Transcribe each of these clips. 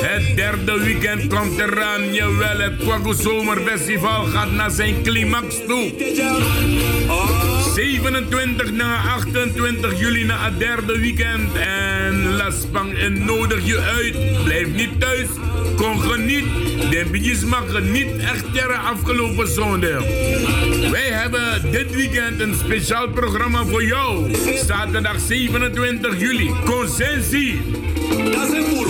Het derde weekend komt eraan, jawel. Het Kwaku Zomerfestival gaat naar zijn climax toe. 27 na 28 juli na het derde weekend. En Laspang en nodig je uit. Blijf niet thuis. Kom geniet. De bidjes mag geniet echt jaren afgelopen zondag. Wij hebben dit weekend een speciaal programma voor jou. Zaterdag 27 juli. Consensie. Dat is een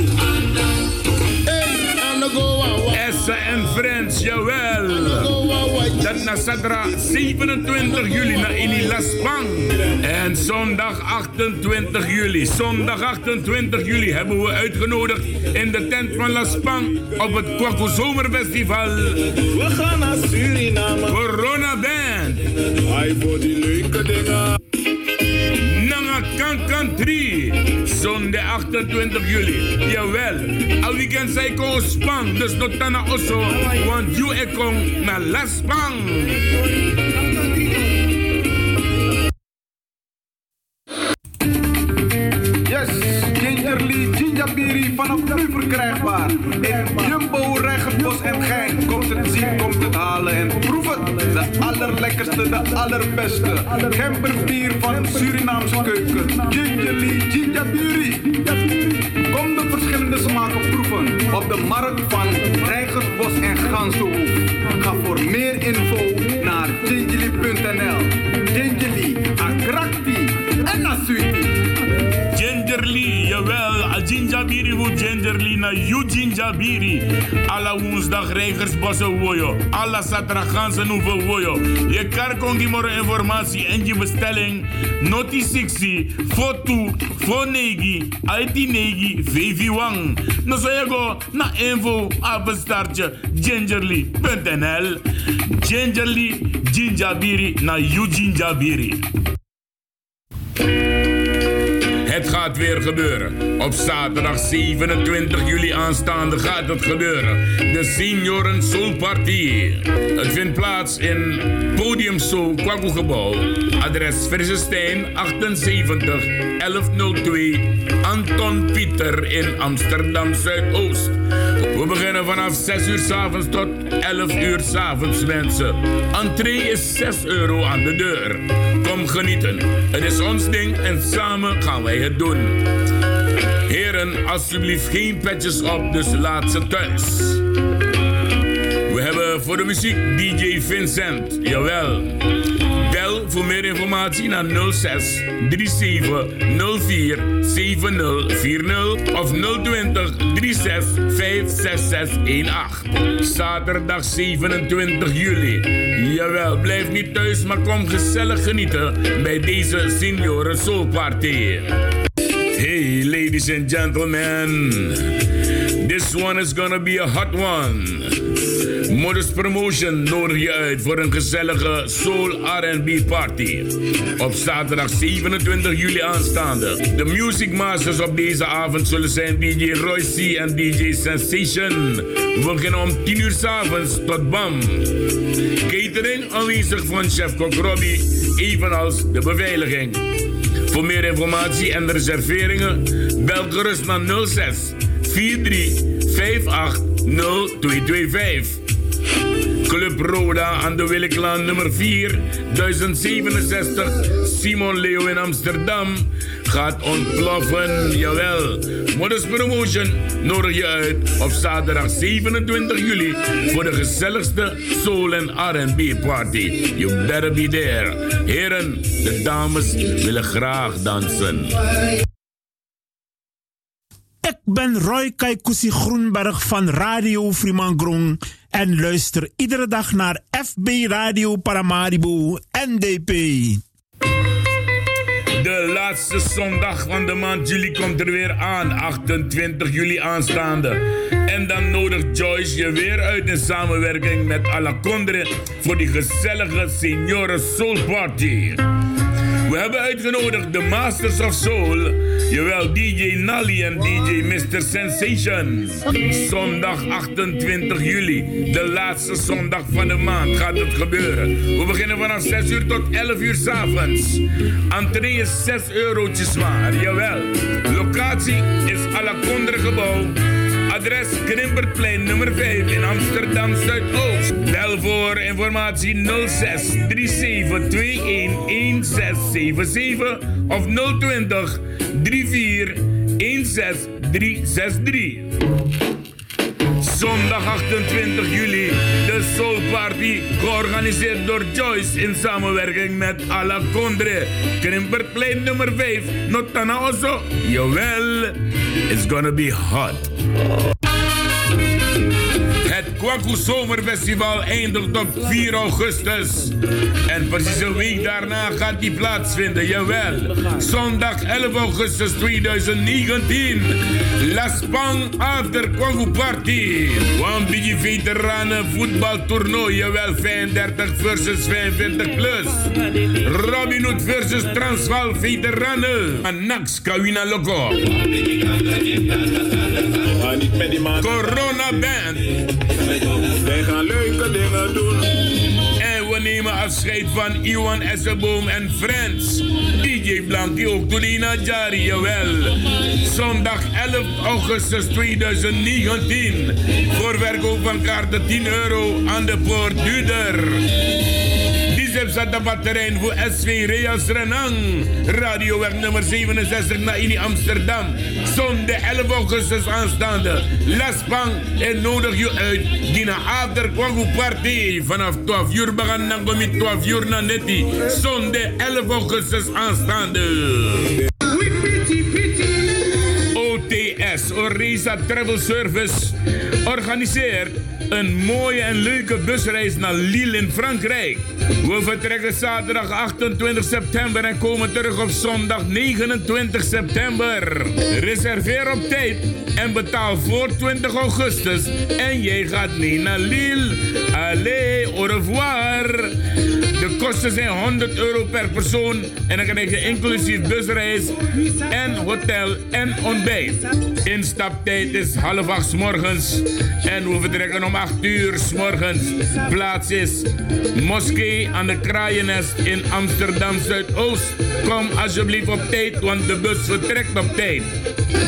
Essa en Friends, jawel. Dat na zaterdag 27 juli naar Ili Laspang. En zondag 28 juli. Zondag 28 juli hebben we uitgenodigd in de tent van Laspang op het Kwaku Zomerfestival. We gaan naar Suriname. Corona Band. Hij voor die leuke dingen. Kankan 3. Zondag 28 juli. Jawel. Al weekend zei ko spang. Dus not na oso. Want you ekong na laspang. Yes, Gingerly Ginjabiri vanaf nu verkrijgbaar. In Jumbo, Regenbos en Gein. Komt het zien, komt het halen en allerlekkerste, de allerbeste. Gemberbier van Surinaamse keuken. Gingerly Ginjabiri. Kom de verschillende smaken proeven. Op de markt van Rijgersbos en Gansenhoef. Ga voor meer info naar gingerly.nl. Gingerly, Akrakti en Nasuiti. Gingerly, jawel. A ginjabiri wo gingerly na you ginjabiri. Alla woensdag Rijgersbossen woyo. Zaterdag ganzen hoeveel woyo. Je kan kongi more informatie en je bestelling. Noti 60, foto, fonegi, IT negi, VV wang. No so je go na info apenstaartje gingerly.nl. Gingerly, ginjabiri na you ginjabiri. Het gaat weer gebeuren. Op zaterdag 27 juli aanstaande gaat het gebeuren. De Senioren Soul Party. Het vindt plaats in Podium Soul Kwaku. Adres Frissestein 78 1102 Anton Pieter in Amsterdam Zuidoost. We beginnen vanaf 6 uur s avonds tot 11 uur s avonds mensen. Entree is 6 euro aan de deur. Kom genieten. Het is ons ding en samen gaan wij Heren, alsjeblieft geen petjes op, dus laat ze thuis. We hebben voor de muziek DJ Vincent, jawel. Voor meer informatie naar 06 37 04 7040 of 020 36 56618. Zaterdag 27 juli. Jawel, blijf niet thuis, maar kom gezellig genieten bij deze Senioren Soul Party. Hey, ladies and gentlemen. This one is gonna be a hot one. Modus Promotion nodig je uit voor een gezellige Soul R&B party. Op zaterdag 27 juli aanstaande. De Music Masters op deze avond zullen zijn DJ Royce en DJ Sensation. We beginnen om 10 uur s avonds tot BAM. Catering aanwezig van chef Kok Robbie, evenals de beveiliging. Voor meer informatie en reserveringen bel gerust naar 06 43 58 0225. Club Roda aan de Williklaan nummer 4, 1067, Simon Leo in Amsterdam. Gaat ontploffen, jawel. Modus Promotion nodig je uit op zaterdag 27 juli voor de gezelligste soul en R&B party. You better be there. Heren, de dames willen graag dansen. Ik ben Roy Kaikousi Groenberg van Radio Frimangrong en luister iedere dag naar FB Radio Paramaribo NDP. De laatste zondag van de maand juli komt er weer aan, 28 juli aanstaande. En dan nodigt Joyce je weer uit in samenwerking met Alacondre voor die gezellige Senioren Soul Party. We hebben uitgenodigd de Masters of Soul, Jawel, DJ Nally en DJ Mr. Sensation. Zondag 28 juli, de laatste zondag van de maand, gaat het gebeuren. We beginnen vanaf 6 uur tot 11 uur s'avonds. Entree is 6 eurotjes zwaar, jawel. Locatie is la gebouw. Adres Krimperplein nummer 5 in Amsterdam Zuidoost. Bel voor informatie 06 37 21 1677 of 020 34 16363. Zondag 28 juli, de Soul Party, georganiseerd door Joyce in samenwerking met Ala Condre. Nummer 5, Notana Oso. Jawel, it's gonna be hot. Het Kwaku Zomerfestival eindigt op 4 augustus. En precies een week daarna gaat die plaatsvinden, jawel. Zondag 11 augustus 2019. La Spang After Kwaku Party. One Biggie Veteranen voetbaltoernooi, jawel 35 versus 45 plus. Robin Hood versus Transvaal Veteranen. Nax Kawina Loco. Corona Band. Wij gaan leuke dingen doen. En we nemen afscheid van Iwan Esselboom en Friends. DJ Blankie ook Tulina Jari, jawel. Zondag 11 augustus 2019. Voorverkoop van kaarten 10 euro aan de poort duurder. Zep de batterij voor SV Reas Renang. Radioweg nummer 67 naar Ini Amsterdam. Zondag 11 augustus aanstaande. Laspang en nodig je uit. Dina After Kwagu Party. Vanaf 12 uur begaan dan 12 uur naar Netti. Zondag 11 augustus aanstaande. Orisa Travel Service, organiseert een mooie en leuke busreis naar Lille in Frankrijk. We vertrekken zaterdag 28 september en komen terug op zondag 29 september. Reserveer op tijd en betaal voor 20 augustus en jij gaat mee naar Lille. Allez, au revoir. De kosten zijn 100 euro per persoon en dan krijg je inclusief busreis en hotel en ontbijt. Instaptijd is half acht morgens en we vertrekken om 8 uur s morgens. Plaats is Moskee aan de Kraaiennest in Amsterdam Zuidoost. Kom alsjeblieft op tijd, want de bus vertrekt op tijd.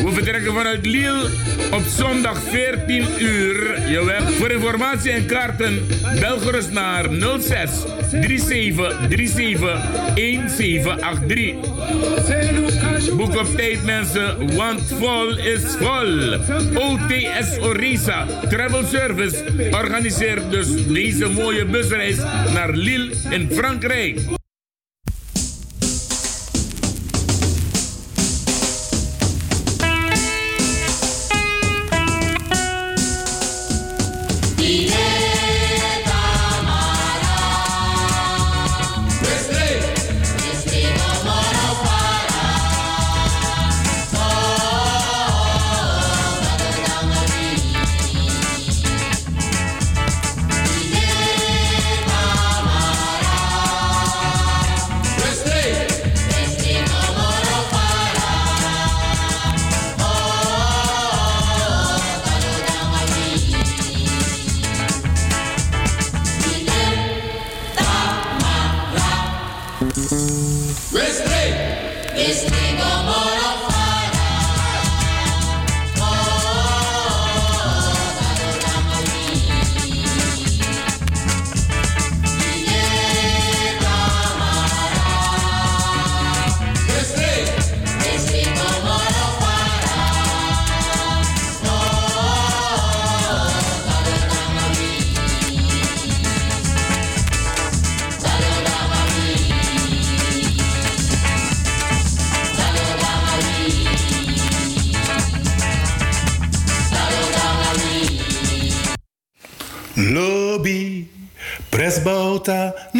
We vertrekken vanuit Lille op zondag 14 uur. Voor informatie en kaarten bel gerust naar 06 37 37 1783. Boek op tijd mensen, want vol is vol. OTS Orisa Travel Service organiseert dus deze mooie busreis naar Lille in Frankrijk.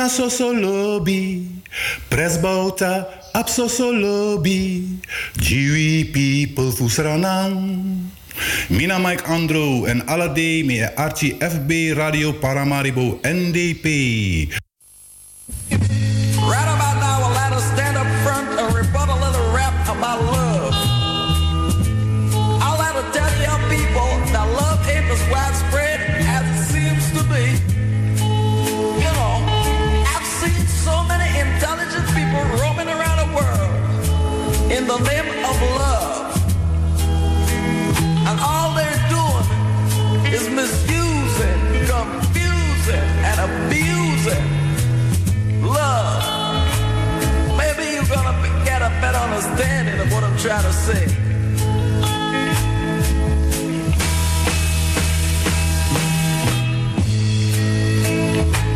Na sosolobi, presbauta ap sosolobi, Jiwi people fusranang. Mina Mike Andro en Alade me Archie FB Radio Paramaribo NDP. try to say.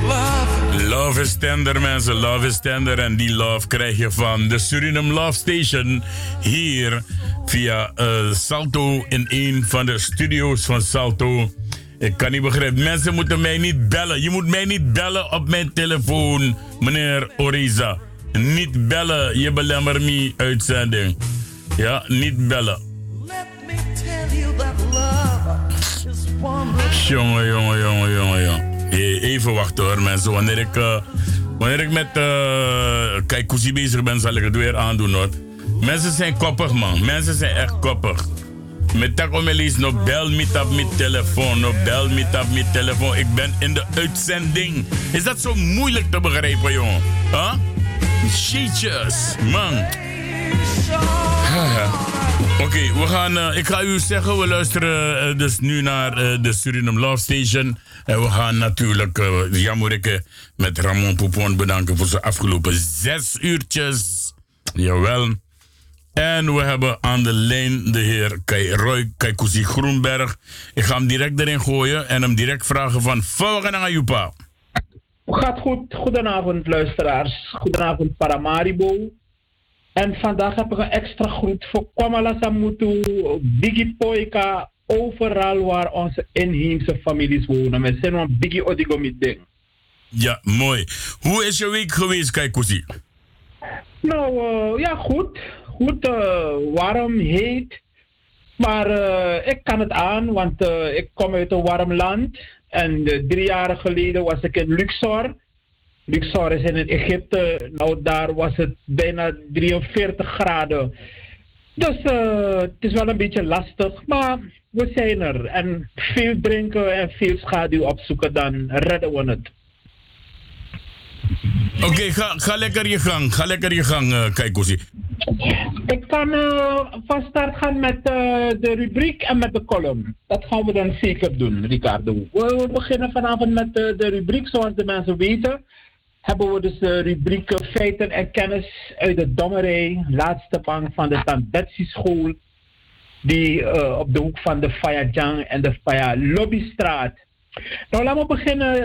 Love. love is tender, mensen. Love is tender. En die love krijg je van de Suriname Love Station hier via eh, Salto in een van de studio's van Salto. Ik kan niet begrijpen. Mensen moeten mij niet bellen. Je moet mij niet bellen op mijn telefoon, meneer Oriza. Niet bellen, je belemmert mij uitzending. Ja, niet bellen. Jongen, jongen, jongen, jongen, jongen. Even wachten hoor, mensen. Wanneer ik, uh, wanneer ik met uh, bezig ben, zal ik het weer aandoen hoor. Mensen zijn koppig, man. Mensen zijn echt koppig. Met tak om no bel me op mijn telefoon, no bel me op mijn telefoon. Ik ben in de uitzending. Is dat zo moeilijk te begrijpen, jongen? Huh? Sheetjes, man. Oké, we gaan. Uh, ik ga u zeggen, we luisteren uh, dus nu naar uh, de Suriname Love Station. En we gaan natuurlijk uh, met Ramon Poupon bedanken voor zijn afgelopen zes uurtjes. Jawel. En we hebben aan de lijn de heer Kai Roy Kaikousi Groenberg. Ik ga hem direct erin gooien en hem direct vragen van... Volgen naar. Gaat goed. Goedenavond luisteraars. Goedenavond Paramaribo. En vandaag heb ik een extra groet voor Kwamala Samutu, Biggie Poika, overal waar onze inheemse families wonen. We zijn een Biggie Odigomit Ja, mooi. Hoe is je week geweest, Kaikousi? Nou, uh, ja, goed goed, uh, warm, heet. Maar uh, ik kan het aan, want ik kom uit een warm land. En drie jaar geleden was ik in Luxor. Luxor in Egypte. Nou, daar was het bijna 43 graden. Dus het is wel een beetje lastig, maar we zijn er. En veel drinken en veel schaduw opzoeken, dan redden we het. Oké, okay, ga, ga lekker je gang. Ga lekker je gang, uh. Ik kan uh, van start gaan met uh, de rubriek en met de column. Dat gaan we dan zeker doen, Ricardo. We, beginnen vanavond met de rubriek, zoals de mensen weten. Hebben we dus de rubriek feiten en kennis uit de Dommerij, laatste bank van de Tandetsi school. Die uh, op de hoek van de Fayajang en de Faya Lobbystraat nou, laten we beginnen uh,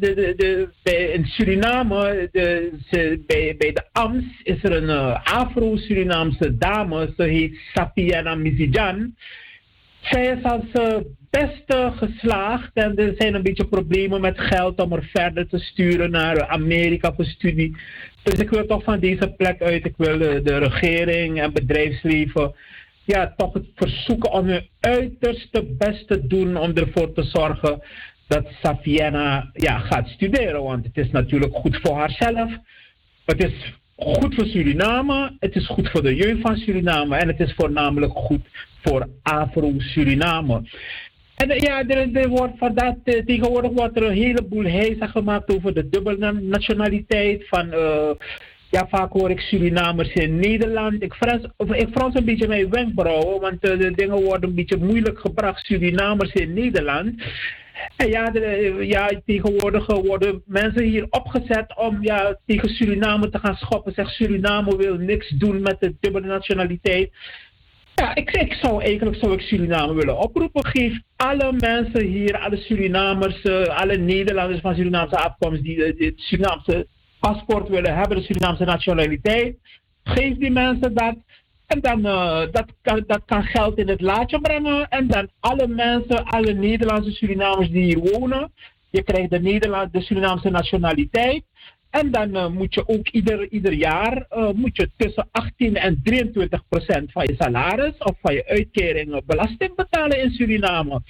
de, de, de, bij, in Suriname. Bij, de AMS is er een uh, Afro-Surinaamse dame. Ze heet Sapiana Mizijan. Zij is als uh, beste geslaagd en er zijn een beetje problemen met geld om er verder te sturen naar Amerika voor studie. Dus ik wil toch van deze plek uit, ik wil de, regering en bedrijfsleven ja, toch het verzoeken om hun uiterste best te doen om ervoor te zorgen dat Safiena ja, gaat studeren. Want het is natuurlijk goed voor haarzelf. Het is goed voor Suriname. Het is goed voor de jeugd van Suriname. En het is voornamelijk goed voor Afro-Suriname. En ja, er, er wordt vandaag, eh, tegenwoordig wordt er een heleboel heisa gemaakt over de dubbele nationaliteit van... Uh, ja, vaak hoor ik Surinamers in Nederland. Ik frans, ik frans een beetje mijn wenkbrauwen, want uh, de dingen worden een beetje moeilijk gebracht. Surinamers in Nederland. En ja, de, tegenwoordig worden mensen hier opgezet om ja, tegen Suriname te gaan schoppen. Zeg, Suriname wil niks doen met de dubbele nationaliteit. Ja, ik, ik zou eigenlijk zou ik Suriname willen oproepen. Geef alle mensen hier, alle Surinamers, uh, alle Nederlanders van Surinaamse afkomst die het Surinaamse paspoort willen hebben, de Surinaamse nationaliteit. Geef die mensen dat. En dan uh, dat, kan, dat kan geld in het laadje brengen. En dan alle mensen, alle Nederlandse Surinamers die hier wonen. Je krijgt de, Nederland, de Surinaamse nationaliteit. En dan uh, moet je ook ieder, ieder jaar uh, moet je tussen 18 en 23 procent van je salaris of van je uitkering belasting betalen in Suriname.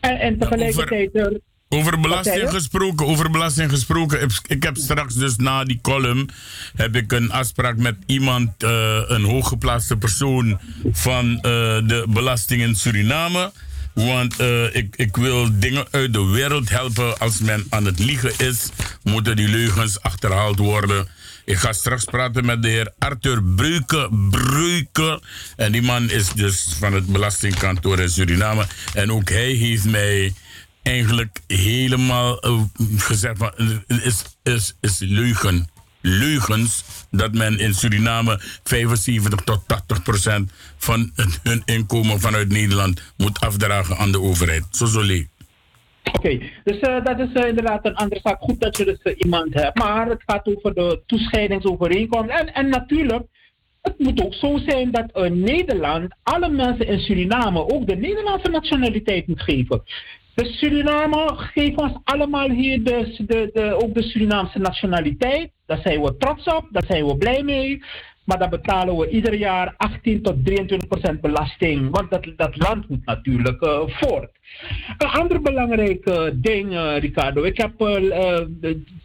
En, en tegelijkertijd. Over belasting gesproken, over belasting gesproken. Ik heb straks dus na die column heb ik een afspraak met iemand, uh, een hooggeplaatste persoon van uh, de belasting in Suriname. Want uh, ik, ik wil dingen uit de wereld helpen. Als men aan het liegen is, moeten die leugens achterhaald worden. Ik ga straks praten met de heer Arthur Breuke. Breuke. En die man is dus van het belastingkantoor in Suriname. En ook hij heeft mij eigenlijk helemaal uh, gezegd van is, is, is leugen. Leugens dat men in Suriname 75 tot 80 procent van hun inkomen vanuit Nederland moet afdragen aan de overheid. Zo zo. Oké, dus uh, dat is uh, inderdaad een andere zaak. Goed dat je dus iemand hebt. Maar het gaat over de toescheidingsovereenkomst. En, en natuurlijk, het moet ook zo zijn dat Nederland alle mensen in Suriname ook de Nederlandse nationaliteit moet geven. Dus Suriname geeft ons allemaal hier de, de, de, ook de Surinaamse nationaliteit. Daar zijn we trots op, daar zijn we blij mee. Maar dan betalen we ieder jaar 18 tot 23 procent belasting. Want dat, dat land moet natuurlijk uh, voort. Een ander belangrijk uh, ding, uh, Ricardo. Ik heb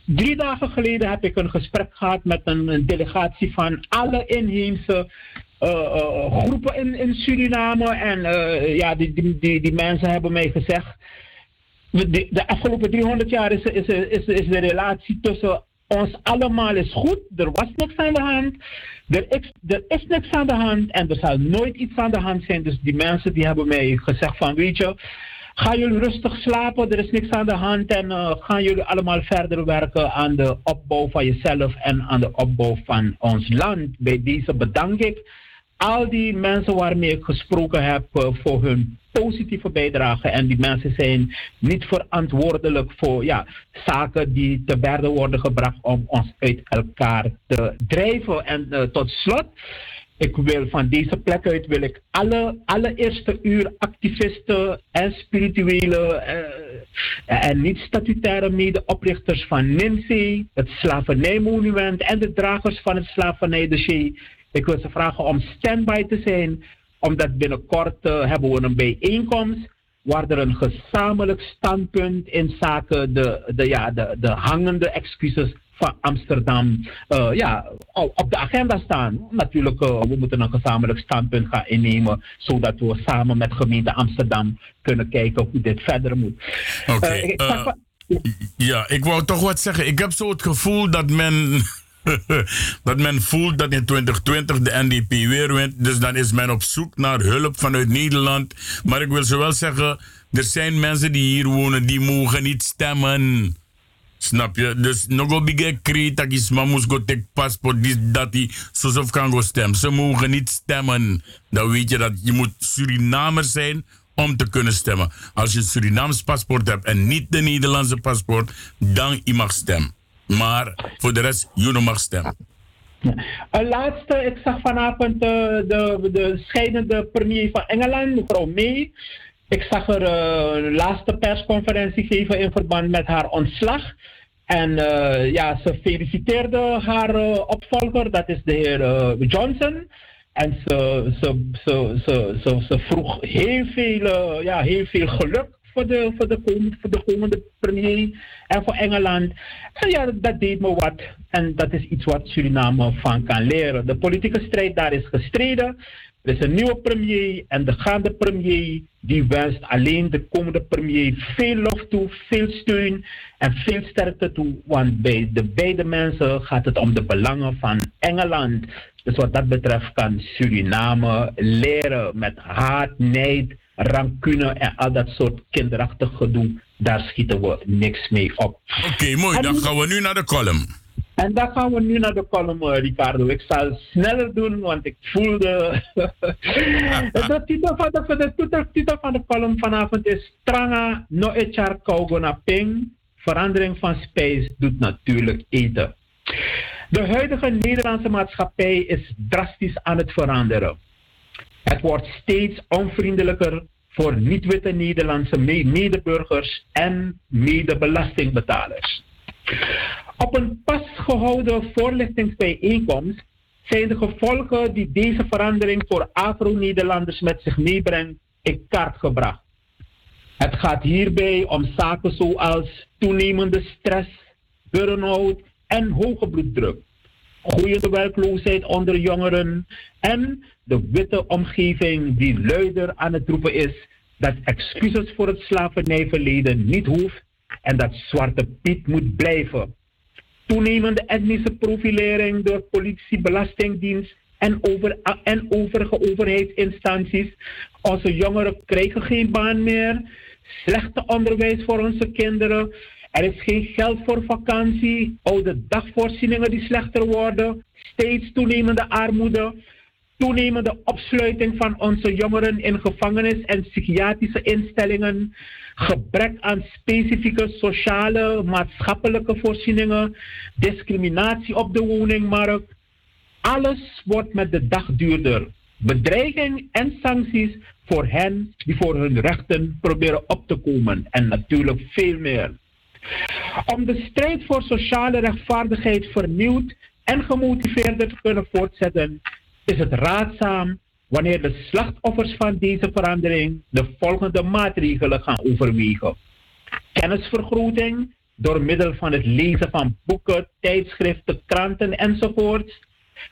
drie dagen geleden heb ik een gesprek gehad met een delegatie van alle inheemse groepen in, in Suriname. En ja, die, die, die, die mensen hebben mij gezegd. De, de afgelopen 300 jaar is, is, is, is de relatie tussen ons allemaal is goed. Er was niks aan de hand. Er is, er is niks aan de hand en er zal nooit iets aan de hand zijn. Dus die mensen die hebben mij gezegd van weet je, ga jullie rustig slapen, er is niks aan de hand en gaan jullie allemaal verder werken aan de opbouw van jezelf en aan de opbouw van ons land. Bij deze bedank ik al die mensen waarmee ik gesproken heb uh, voor hun positieve bijdrage. En die mensen zijn niet verantwoordelijk voor ja, zaken die te berde worden gebracht om ons uit elkaar te drijven. En uh, tot slot. Ik wil van deze plek uit wil ik alle, alle eerste uur activisten en spirituele uh, en niet-statutaire medeoprichters van NIMSI, het slavernijmonument en de dragers van het slavernijdossier. Ik wil ze vragen om standby te zijn omdat binnenkort uh, hebben we een bijeenkomst waar er een gezamenlijk standpunt in zaken de, de, ja, de, de hangende excuses van Amsterdam uh, ja, op de agenda staan. Natuurlijk, uh, we moeten een gezamenlijk standpunt gaan innemen, zodat we samen met gemeente Amsterdam kunnen kijken hoe dit verder moet. Oké. Okay, ja, ik wou toch wat zeggen. Ik heb zo het gevoel dat men dat men voelt dat in 2020 de NDP weer wint. Dus dan is men op zoek naar hulp vanuit Nederland. Maar ik wil zo wel zeggen, er zijn mensen die hier wonen die mogen niet stemmen. Snap je? Dus nog een beetje kreet dat is maar take paspoort, dat die, zo kan go stemmen. Ze mogen niet stemmen. Dan weet je dat je moet Surinamer zijn om te kunnen stemmen. Als je een Surinaams paspoort hebt en niet de Nederlandse paspoort, dan je mag stemmen. Maar voor de rest, jullie mag stemmen. Een laatste, ik zag vanavond de, de, de scheidende premier van Engeland, mevrouw May. Ik zag haar uh, laatste persconferentie geven in verband met haar ontslag. En uh, ja, ze feliciteerde haar opvolger, dat is de heer Johnson. En ze, ze, ze, ze, ze vroeg heel veel, ja, heel veel geluk voor de, voor, de komende, voor de komende premier en voor Engeland. En ja, dat deed me wat. En dat is iets wat Suriname van kan leren. De politieke strijd daar is gestreden. Er is een nieuwe premier en de gaande premier die wenst alleen de komende premier veel lof toe, veel steun en veel sterkte toe. Want bij de beide mensen gaat het om de belangen van Engeland. Dus wat dat betreft kan Suriname leren met haat, nijd, rancune en al dat soort kinderachtig gedoe, daar schieten we niks mee op. Oké, mooi. Dan gaan we nu naar de column. En dan gaan we nu naar de column, uh, Ricardo. Ik zal sneller doen, want ik voel de... titel van de, de, titel van de column vanavond is Tranga no echar na ping. Verandering van spijs doet natuurlijk eten. De huidige Nederlandse maatschappij is drastisch aan het veranderen. Het wordt steeds onvriendelijker voor niet-witte Nederlandse medeburgers en medebelastingbetalers. Op een pas gehouden voorlichtingsbijeenkomst zijn de gevolgen die deze verandering voor Afro-Nederlanders met zich meebrengt in kaart gebracht. Het gaat hierbij om zaken zoals toenemende stress, burn-out en hoge bloeddruk groeiende werkloosheid onder jongeren en de witte omgeving die luider aan het roepen is dat excuses voor het slavernijverleden niet hoeft en dat Zwarte Piet moet blijven. Toenemende etnische profilering door politie, belastingdienst en, over, en overige overheidsinstanties. Onze jongeren krijgen geen baan meer. Slechte onderwijs voor onze kinderen er is geen geld voor vakantie, oude dagvoorzieningen die slechter worden, steeds toenemende armoede. Toenemende opsluiting van onze jongeren in gevangenis en psychiatrische instellingen, gebrek aan specifieke sociale, maatschappelijke voorzieningen, discriminatie op de woningmarkt. Alles wordt met de dag duurder. Bedreiging en sancties voor hen die voor hun rechten proberen op te komen. En natuurlijk veel meer. Om de strijd voor sociale rechtvaardigheid vernieuwd en gemotiveerder te kunnen voortzetten, is het raadzaam wanneer de slachtoffers van deze verandering de volgende maatregelen gaan overwegen. Kennisvergroting door middel van het lezen van boeken, tijdschriften, kranten enzovoorts.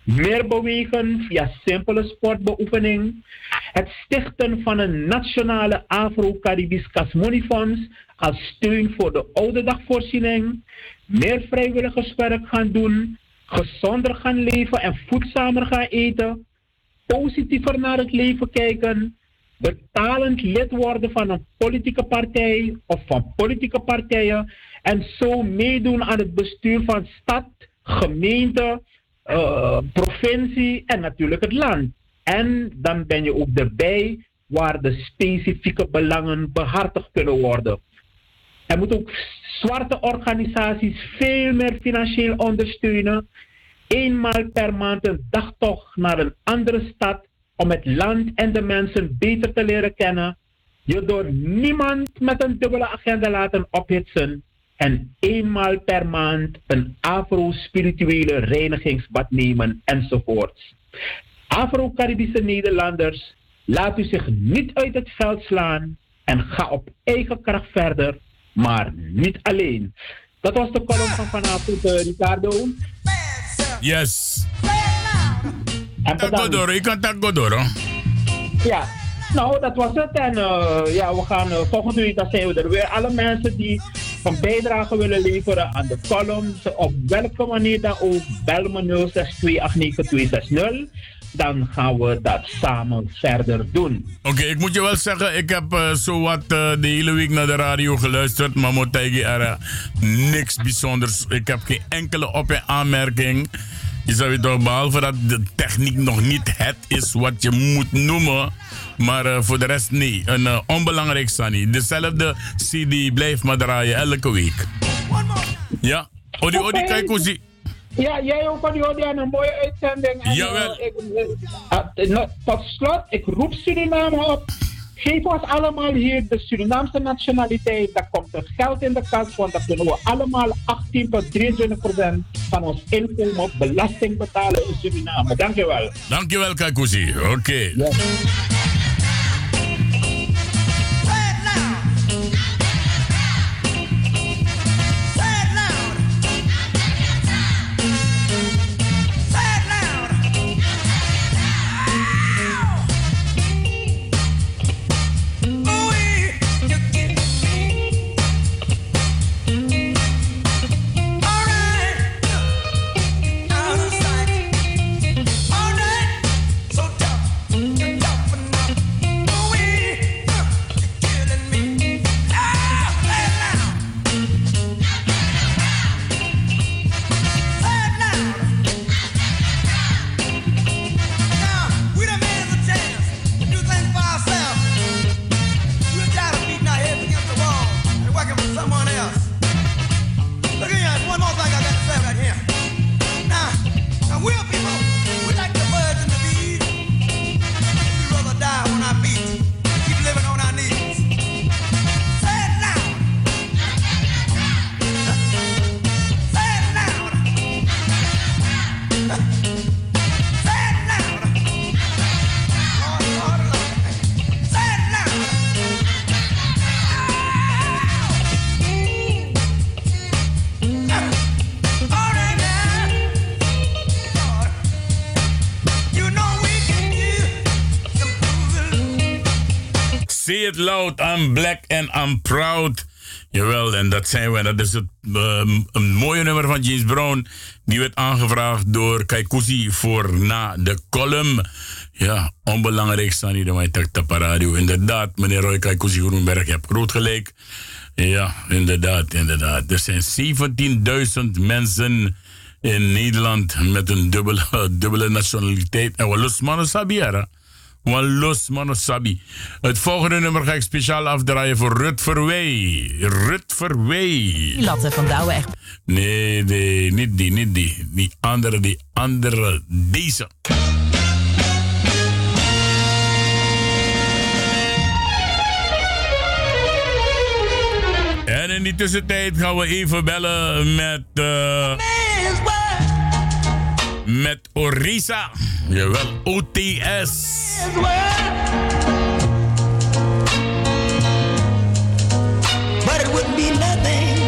Meer bewegen via simpele sportbeoefening. Het stichten van een nationale Afro-Caribisch Casmonifonds als steun voor de ouderdagvoorziening. Meer vrijwilligerswerk gaan doen. Gezonder gaan leven en voedzamer gaan eten positiever naar het leven kijken, betalend lid worden van een politieke partij of van politieke partijen en zo meedoen aan het bestuur van stad, gemeente, uh, provincie en natuurlijk het land. En dan ben je ook erbij waar de specifieke belangen behartigd kunnen worden. Er moet ook zwarte organisaties veel meer financieel ondersteunen. Eenmaal per maand een dagtocht naar een andere stad om het land en de mensen beter te leren kennen, je door niemand met een dubbele agenda laten ophitsen en eenmaal per maand een afro-spirituele reinigingsbad nemen enzovoorts. Afro-Caribische Nederlanders, laat u zich niet uit het veld slaan en ga op eigen kracht verder, maar niet alleen. Dat was de column van vanavond, uh, Ricardo. Yes. En Godoro, ik kan Godoro. Ja, nou dat was het. En uh, ja, we gaan uh, volgende week dan zijn we er weer. Alle mensen die van bijdrage willen leveren aan de column, op welke manier dan ook, bel me 06289260 dan gaan we dat samen verder doen. Oké, ik moet je wel zeggen, ik heb uh, zo wat uh, de hele week naar de radio geluisterd, maar moet er niks bijzonders. Ik heb geen enkele op- en aanmerking. Je zou het toch, behalve dat de techniek nog niet het is wat je moet noemen. Maar uh, voor de rest nee, een uh, onbelangrijk Sunny. Dezelfde CD blijft maar draaien elke week. Ja, Odi Odi kijk hoe zie. Ja, jij ook van die een mooie uitzending. En, Jawel. Uh, ik, tot slot, ik roep Suriname op. Geef ons allemaal hier de Surinaamse nationaliteit. Dan komt er geld in de kas, want dan kunnen we allemaal 18 tot 23 procent van ons inkomen belasting betalen in Suriname. Dankjewel. Dankjewel, Kakuzi. Oké. Okay. Yes. Loud, I'm black and I'm proud. Jawel, en dat zijn we. Dat is het, um, een mooie nummer van James Brown. Die werd aangevraagd door Kaikuzi voor na de column. Ja, onbelangrijk staan hier de Tapa Radio. Inderdaad, meneer Roy Kaikuzi Groenberg, je hebt groot gelijk. Ja, inderdaad, inderdaad. Er zijn 17.000 mensen in Nederland met een dubbele, dubbele nationaliteit. En we los mannen Wan los mannen sabi. Het volgende nummer ga ik speciaal afdraaien voor Rut Verwee. Rut Verwee. Latte van Douwe echt. Nee, nee, niet die, niet die. Die andere, die andere, deze. En in die tussentijd gaan we even bellen met. Uh, met Orisa. Jawel, OTS. But it wouldn't be nothing,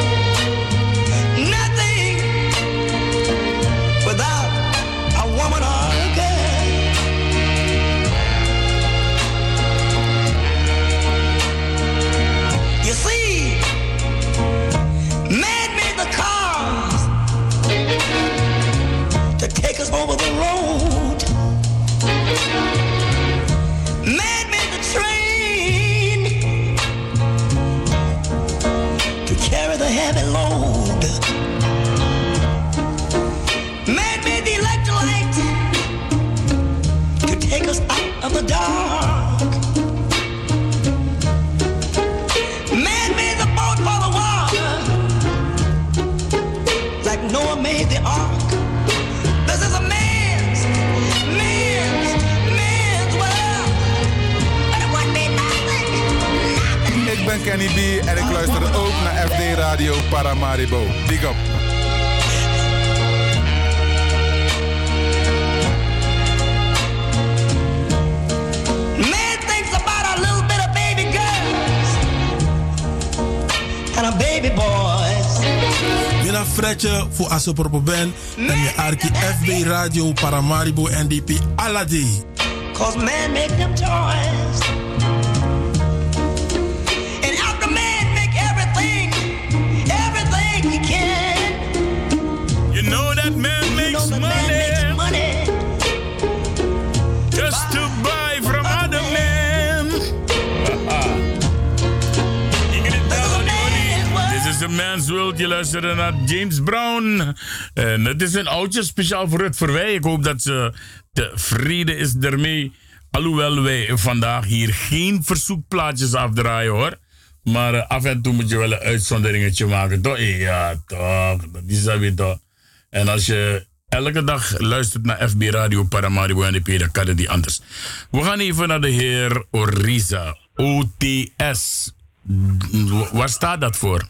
Kenny B en ik luister ook naar FD Radio Paramaribo. Big up. Baby boys. Mina Fredje voor Asopropo Ben en je Arki FB Radio Paramaribo NDP Aladi. Cause man make them toys. Man's world. Je luistert naar James Brown. En het is een oudje speciaal voor het Verwij. Ik hoop dat ze tevreden is ermee. Alhoewel wij vandaag hier geen verzoekplaatjes afdraaien hoor. Maar eh, af en toe moet je wel een uitzonderingetje maken, toch? Ja, toch. Dat is dat weer toch. En als je elke dag luistert naar FB Radio Paramaribo NDP, dan kan het niet anders. We gaan even naar de heer Orisa. OTS. Waar staat dat voor?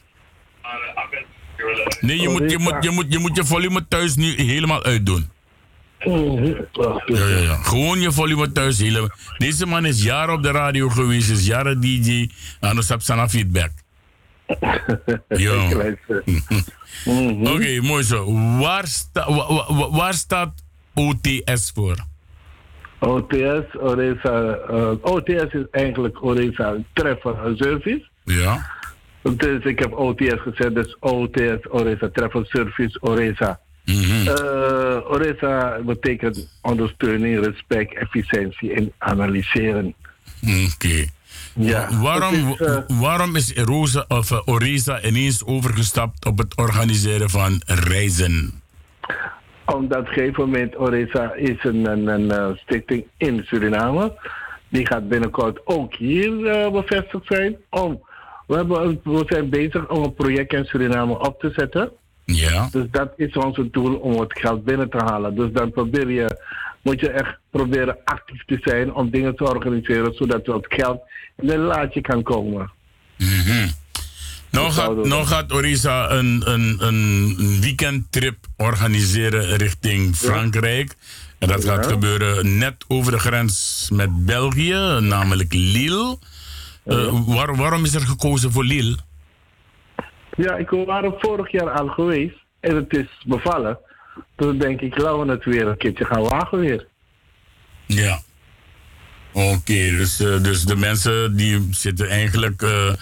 Nee, je moet je, moet, je, moet, je moet je volume thuis nu helemaal uitdoen. Ja, ja, ja. Gewoon je volume thuis helemaal. Deze man is jaren op de radio geweest, is jaren DJ. En dan heb je feedback. Ja. Oké, mooi zo. Waar, sta, wa- wa- wa- waar staat OTS voor? OTS, Oresa, eh, OTS is eigenlijk Oresa Travel Service. Ja. Dus ik heb OTS gezet, dus OTS, Oresa Travel Service, Oresa. Mhm. Eh, Oresa betekent ondersteuning, respect, efficiëntie en analyseren. Oké. Ja, Waarom, is, eh, waarom is Rosa, of, eh, Orisa ineens overgestapt op het organiseren van reizen? Omdat op een gegeven moment Oresa is een, een, een stichting in Suriname. Die gaat binnenkort ook hier bevestigd zijn. Om, we, hebben, we zijn bezig om een project in Suriname op te zetten. Ja. Dus dat is onze doel om het geld binnen te halen. Dus dan probeer je, moet je echt proberen actief te zijn om dingen te organiseren zodat het geld in een laadje kan komen. Nou gaat, nou gaat Orisa een, een, een weekendtrip organiseren richting Frankrijk. En dat gaat gebeuren net over de grens met België, namelijk Lille. Eh, waar- waarom is er gekozen voor Lille? Ja, ik waren vorig jaar al geweest en het is bevallen. Dus denk ik, laten we het weer een keertje gaan wagen weer. Ja. Oké, dus, eh, dus de mensen die zitten eigenlijk eh,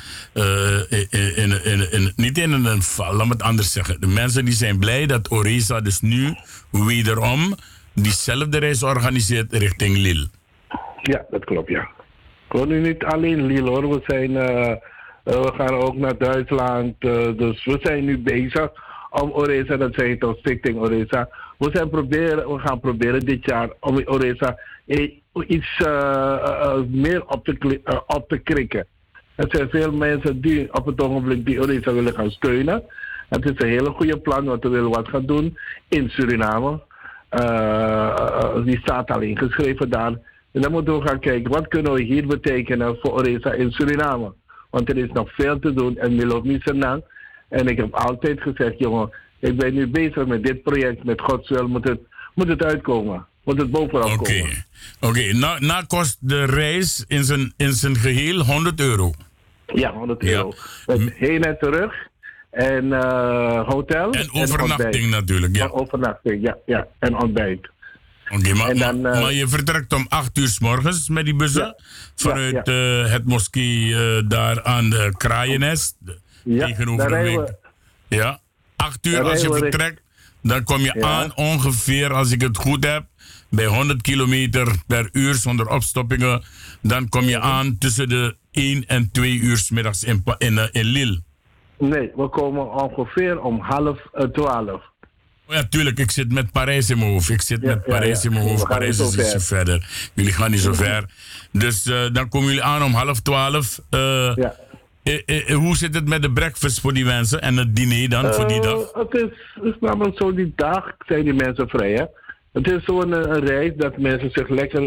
in, in, in, in- niet in een val, laat me het anders zeggen. De mensen die zijn blij dat Orisa dus nu wederom diezelfde reis organiseert richting Lille. Ja, dat klopt, ja. Nu niet alleen Lille hoor. We, zijn, eh, eh, we gaan ook naar Duitsland. eh, dus we zijn nu bezig om Oresa, dat zeg ik toch, Stichting Oresa. We, zijn proberen, we gaan proberen dit jaar om Oresa iets meer op te, op te krikken. Er zijn veel mensen die op het ogenblik die Oresa willen gaan steunen. Het is een hele goede plan, want we willen wat gaan doen in Suriname. Die staat al ingeschreven daar. En dan moeten we gaan kijken, wat kunnen we hier betekenen voor Oresa in Suriname? Want er is nog veel te doen en Milo Misenang. En ik heb altijd gezegd, jongen, ik ben nu bezig met dit project. Met Gods wil moet het, moet het uitkomen. Moet het bovenop Oké. komen. Oké, nou, nou kost de reis in zijn, in zijn geheel 100 euro. Ja, 100 euro. Met heen en terug. En eh, hotel. En overnachting natuurlijk, ja. En overnachting, ja. ja. En ontbijt. Maar, En dan, maar, eh, maar je vertrekt om 8 uur s morgens met die bussen. vanuit ja. eh, het moskee eh, daar aan de Kraaiennest. Ja, tegenover de week. Ja, 8 uur als je vertrekt. Dan kom je aan ongeveer, als ik het goed heb, bij 100 kilometer per uur zonder opstoppingen. Dan kom je aan tussen de 1 en 2 uur 's middags in, in, in Lille. Nee, we komen ongeveer om half eh, twaalf. Oh ja, tuurlijk. Ik zit met Parijs in mijn hoofd. Ik zit Ja, met ja, Parijs ja. in mijn hoofd. Parijs niet is zo ietsje verder. Jullie gaan niet zo ver. Dus eh, dan komen jullie aan om half twaalf. Ja. eh, eh, hoe zit het met de breakfast voor die mensen en het diner dan voor die dag? Het is, namelijk zo, die dag zijn die mensen vrij. Hè? Het is zo'n een, een reis dat mensen zich lekker.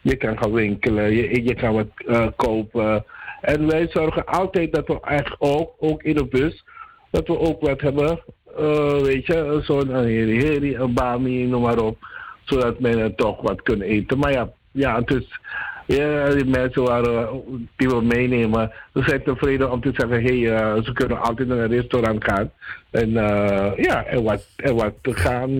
je kan gaan winkelen, je, je kan wat kopen. En wij zorgen altijd dat we echt ook, ook in de bus, dat we ook wat hebben. Eh, weet je, zo'n een heri heri, een bami, noem maar op. Zodat mensen toch wat kunnen eten. Maar ja, ja het is. Ja, die mensen waren, die we meenemen, we zijn tevreden om te zeggen, hé, hey, eh, ze kunnen altijd naar een restaurant gaan. En eh, ja, en wat, en wat gaan,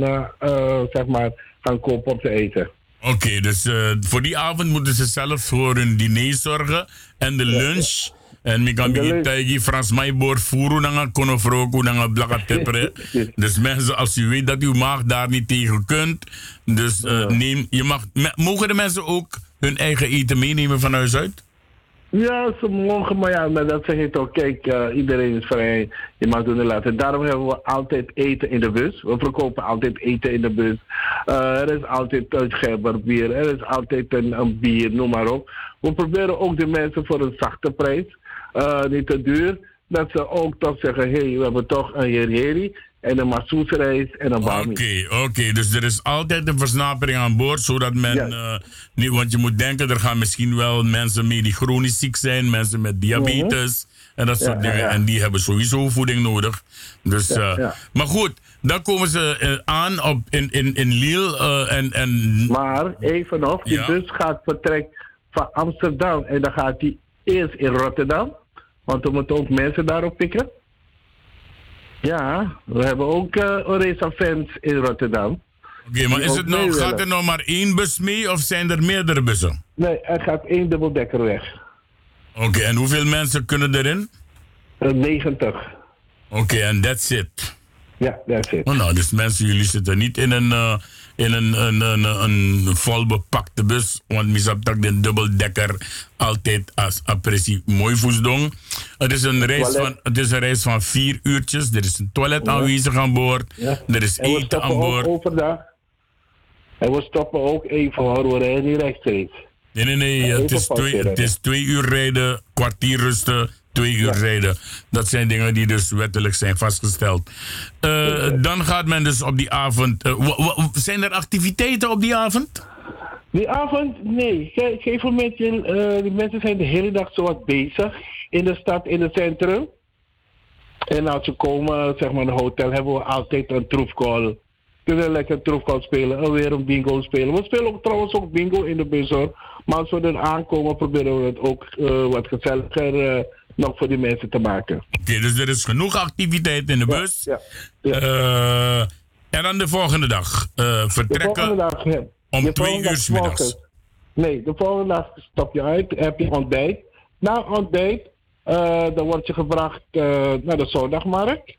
zeg maar, gaan kopen om te eten. Oké, dus voor die avond moeten ze zelf voor hun diner zorgen en de lunch. En ik kan je lunch. tegen Frans Maiboor voeren naar een konofroko, naar een blakka tepre. Dus mensen, als u weet dat uw maag daar niet tegen kunt, dus eh, neem, je mag, mogen de mensen ook hun eigen eten meenemen van huis uit? Ja, ze mogen, maar ja, maar dat zeg ik toch. Kijk, eh, iedereen is vrij. Je mag doen en laten. Daarom hebben we altijd eten in de bus. We verkopen altijd eten in de bus. Eh, er is altijd een Gerber bier. Er is altijd een, een bier, noem maar op. We proberen ook de mensen voor een zachte prijs, niet te duur, dat ze ook toch zeggen: hé, hey, we hebben toch een heri en een massoesreis en een bami. Oké, oké. Dus er is altijd een versnapering aan boord, zodat men... Ja. eh, niet, want je moet denken, er gaan misschien wel mensen mee die chronisch ziek zijn, mensen met diabetes en dat soort Mhm. Ja, dingen. ja. En die hebben sowieso voeding nodig. Dus, Ja, eh, ja. Maar goed, dan komen ze eh, aan op, in, in, in Lille eh, en... en Maar even nog, die bus gaat vertrek van Amsterdam en dan gaat die eerst in Rotterdam. Want we moeten ook mensen daarop pikken. Ja, we hebben ook eh Oresa fans in Rotterdam. Oké, maar is het nou, gaat er nou maar één bus mee of zijn er meerdere bussen? Nee, er gaat één dubbeldekker weg. Oké, en hoeveel mensen kunnen erin? Eh, 90. Oké, en that's it. Ja, that's it. Oh, nou, dus mensen, jullie zitten niet in een, eh, in een, een, een, een volbepakte bus. Want misap tak de dubbeldekker altijd als appressie mooi voesdong. Het is, een reis toilet. van, het is een reis van vier uurtjes. Er is een toilet aanwezig aan boord. Ja. Er is En eten aan boord. overdag. En we stoppen ook even hoor, we rijden niet rechtstreeks. Nee, nee, nee. Het is, twee, het is twee uur rijden, kwartier rusten, twee uur rijden. Dat zijn dingen die dus wettelijk zijn vastgesteld. Eh, dan gaat men dus op die avond... eh, zijn er activiteiten op die avond? Die avond, nee. Ge- Geef een moment, eh die mensen zijn de hele dag zo wat bezig in de stad, in het centrum. En als ze komen, zeg maar, in het hotel, hebben we altijd een troefcall. Kunnen lekker troefcall spelen en weer een bingo spelen. We spelen ook trouwens ook bingo in de bus. Maar als we er aankomen, proberen we het ook wat gezelliger nog voor die mensen te maken. Oké, dus er is genoeg activiteit in de bus. Ja, ja. Eh, en dan de volgende dag eh, De vertrekken. volgende dag, om de twee uur middags. Nee, de volgende dag stap je uit, heb je ontbijt. Na ontbijt, eh, dan word je gebracht naar de zondagmarkt.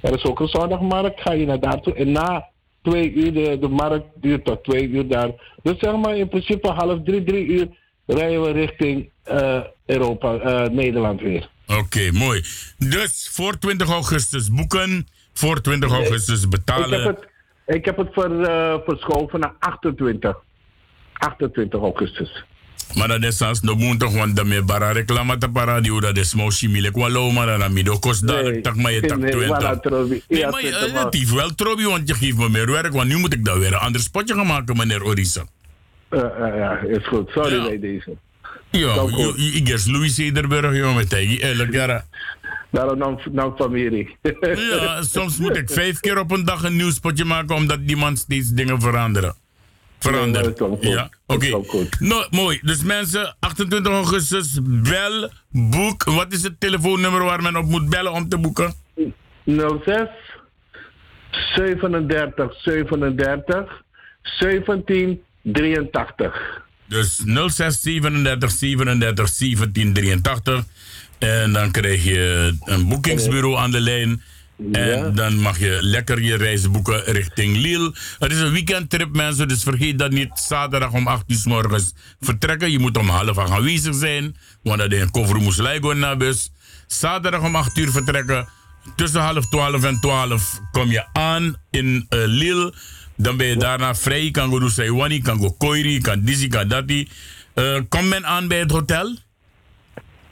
Er is ook een zondagmarkt, ga je naar daartoe. En na twee uur, de, de markt duurt tot twee uur daar. Dus zeg maar in principe half drie, drie uur rijden we richting eh, Europa, eh, Nederland weer. Oké, mooi. Dus voor 20 augustus boeken, voor 20 augustus betalen. Ik heb het, ik heb het ver, eh, verschoven naar 28. 28 augustus. Maar dat is als no moet toch want daarmee bara reclama te paradio dat is mo chimile kwa lo maar dan mido kost dadelijk tak maar je tak nee, 20. voilà, Trobi. Nee, Ja, maar je- 20 man. het is wel Trobi, want je geeft me meer werk, want nu moet ik dat weer een ander spotje gaan maken, meneer Orisa. Eh, eh, ja, is goed. Sorry Ja. bij deze. Ja, ik is Louis Cederberg, joh, met ja. Daarom nam, nam familie. Ja, soms moet ik vijf keer op een dag een nieuw spotje maken, omdat die man steeds dingen veranderen. Veranderen. Ja, oké. Nou, mooi. Dus mensen, 28 augustus, bel, boek. Wat is het telefoonnummer waar men op moet bellen om te boeken? 06 37 37 17 83. Dus 06 37 37 17 83. En dan krijg je een boekingsbureau aan de lijn. En Ja. dan mag je lekker je reis boeken richting Lille. Het is een weekendtrip, mensen, dus vergeet dat niet. Zaterdag om 8 uur 's morgens vertrekken. Je moet om half acht aanwezig zijn, want dat is een moest lijken naar bus. Zaterdag om 8 uur vertrekken. Tussen half 12 en 12 kom je aan in eh, Lille. Dan ben je daarna vrij. Je kan go doen Saiwani, kan go Koiri, kan Dizzy, kan Dati. Eh, kom men aan bij het hotel?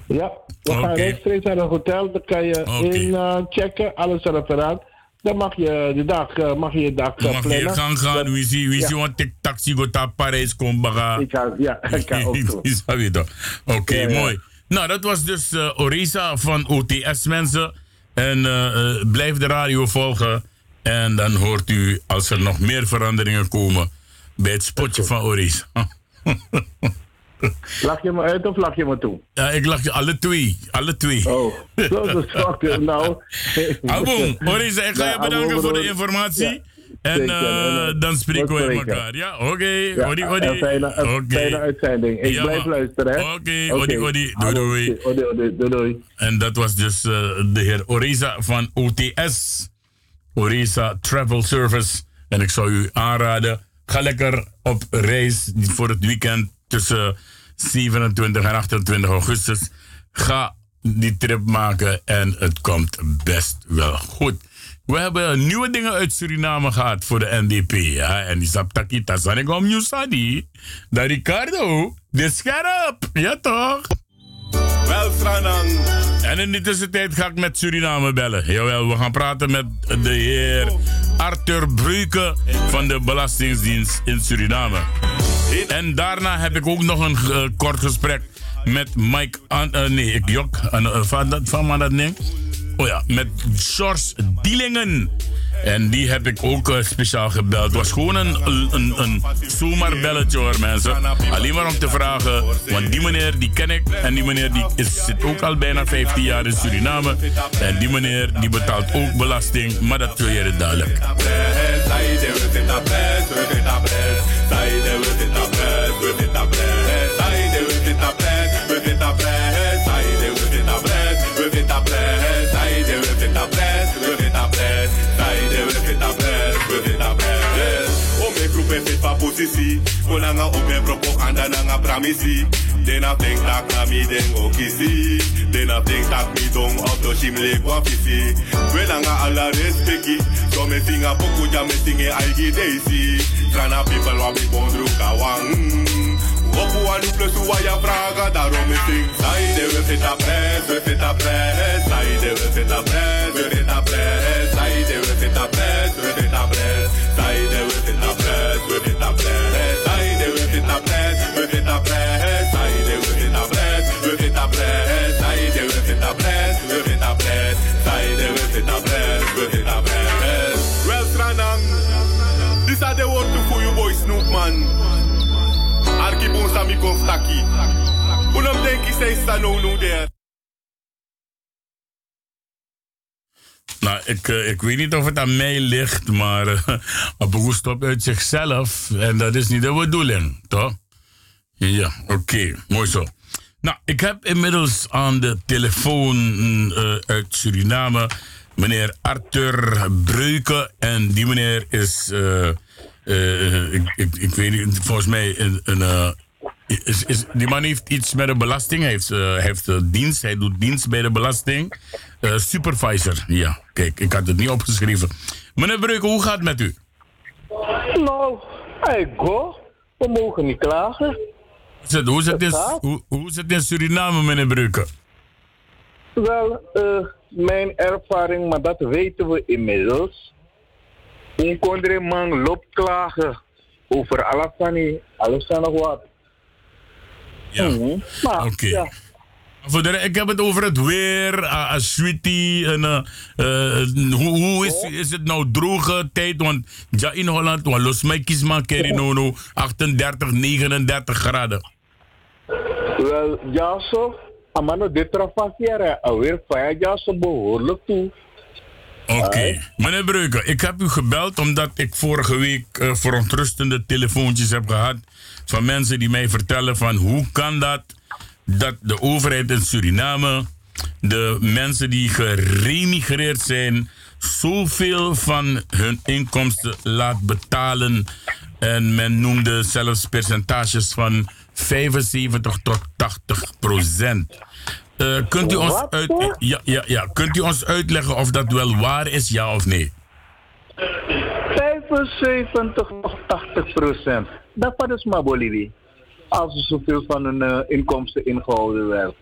Ja, we gaan rechtstreeks naar een hotel. Dan kan je in eh, checken, alles referaat. Dan mag je de dag, eh, mag je je dag eh, Dan mag je plannen. gaan gaan. Dat- Wie zie, wie Ja. zie, want ik taxi go naar Parijs kom baga. Ik ga, ja, ik ga ook je. Oké, Ja, ja. mooi. Nou, dat was dus eh, Orisa van OTS mensen. En eh, eh, blijf de radio volgen. En dan hoort u als er nog meer veranderingen komen bij het spotje van Orisa. Lach je me uit of lach je me toe? ja, ik lach je alle twee. Alle twee. Oh, zo is. Nou. Abon, Orisa, ik ga je bedanken voor de informatie. Ja, En eh, dan spreken we elkaar. Ja, oké. Ja, Odi, odi. Fijne, uitzending. Ik Ja, blijf luisteren, hè? Oké, odi, odi. Doei, doei. Odi, odi, doei, doei. En dat was dus eh, de heer Orisa van OTS. Orisa Travel Service. En ik zou u aanraden, ga lekker op reis voor het weekend tussen 27 en 28 augustus. Ga die trip maken en het komt best wel goed. We hebben nieuwe dingen uit Suriname gehad voor de NDP. Ja? En die saptaki tasanigom Newsadi. Da Ricardo, de scherp. Ja toch? Wel, Stranang. En in de tussentijd ga ik met Suriname bellen. Jawel, we gaan praten met de heer Arthur Breuke van de Belastingdienst in Suriname. En daarna heb ik ook nog een eh, kort gesprek met Mike... Eh, nee, ik jok. Eh, van dat van dat ding. Oh ja, met George Dielingen. En die heb ik ook eh, speciaal gebeld. Het was gewoon een, een, een zomaar belletje hoor mensen. Alleen maar om te vragen. Want die meneer die ken ik. En die meneer die is, zit ook al bijna 15 jaar in Suriname. En die meneer die betaalt ook belasting. Maar dat wil je duidelijk. Posisi, konanga open propaganda nanga pramisi. Dena think tak na mi den okisi. Dena think tak mi dong auto shimle kwa fisi. Welanga ala respecti. So me singa poku ja me singe algi daisy. Trana people wa mi bondru kawang. Opu anu plus wa ya vraga, daarom is ding. Saide we fit a pres, we fit a pres. Saide we fit a pres, we fit a pres. Saide we fit a Sami kon staki. Unam denki say sta no no there. Nou, ik, eh, ik weet niet of het aan mij ligt, maar uh, Apogo stopt uit zichzelf. En dat is niet de bedoeling, toch? Ja, oké, mooi zo. Nou, ik heb inmiddels aan de telefoon eh, uit Suriname meneer Arthur Breuke. En die meneer is, eh, eh, ik, ik, weet niet, volgens mij een, een, eh, Is, is, die man heeft iets met de belasting. Hij heeft, eh, heeft eh, dienst. Hij doet dienst bij de belasting. Eh, supervisor. Ja, kijk, ik had het niet opgeschreven. Meneer Breuken, hoe gaat het met u? Nou, ik go. We mogen niet klagen. Hoe het, hoe het, in, hoe, hoe het in Suriname, meneer Breuken? Wel, mijn ervaring, maar dat weten we inmiddels. Een man loopt klagen over alles van die, alles en nog wat. Ja. Mhm. Maar, Oké. ja. Voor de, ik heb het over het weer, uh, sweetie. En, eh, eh, hoe hoe is, is het nou droge tijd? Want ja, in Holland, want los mij kies maar keri no, no, 38, 39 graden. Wel, ja zo. Amano dit trafasiere alweer vijf jaar zo behoorlijk toe. Oké. Meneer Breuken, ik heb u gebeld omdat ik vorige week eh, verontrustende telefoontjes heb gehad van mensen die mij vertellen van hoe kan dat dat de overheid in Suriname de mensen die geremigreerd zijn zoveel van hun inkomsten laat betalen en men noemde zelfs percentages van 75 tot 80 procent. Eh, kunt, u ons uit, ja, ja, ja. kunt u ons uitleggen of dat wel waar is, ja of nee? 75 of 80 procent. Dat is maar Bolivie. Als ze zoveel van hun eh, inkomsten ingehouden werden.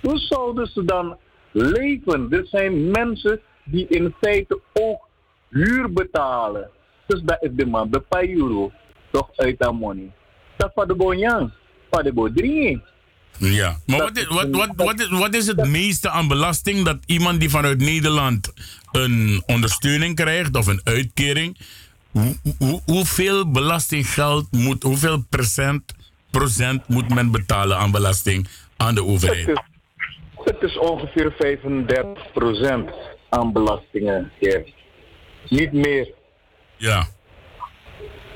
Hoe zouden ze dan leven? Er zijn mensen die in feite ook huur betalen. Dus dat is de man, de paar euro. Toch uit dat money. Dat van de bonjang. Van de bodrie. Ja, maar wat is, wat, wat, wat, is, wat is het meeste aan belasting dat iemand die vanuit Nederland een ondersteuning krijgt of een uitkering, hoe, hoe, hoeveel belastinggeld moet, hoeveel procent, procent moet men betalen aan belasting aan de Het overheid? is, het is ongeveer 35 procent aan belastingen. Niet meer. Ja,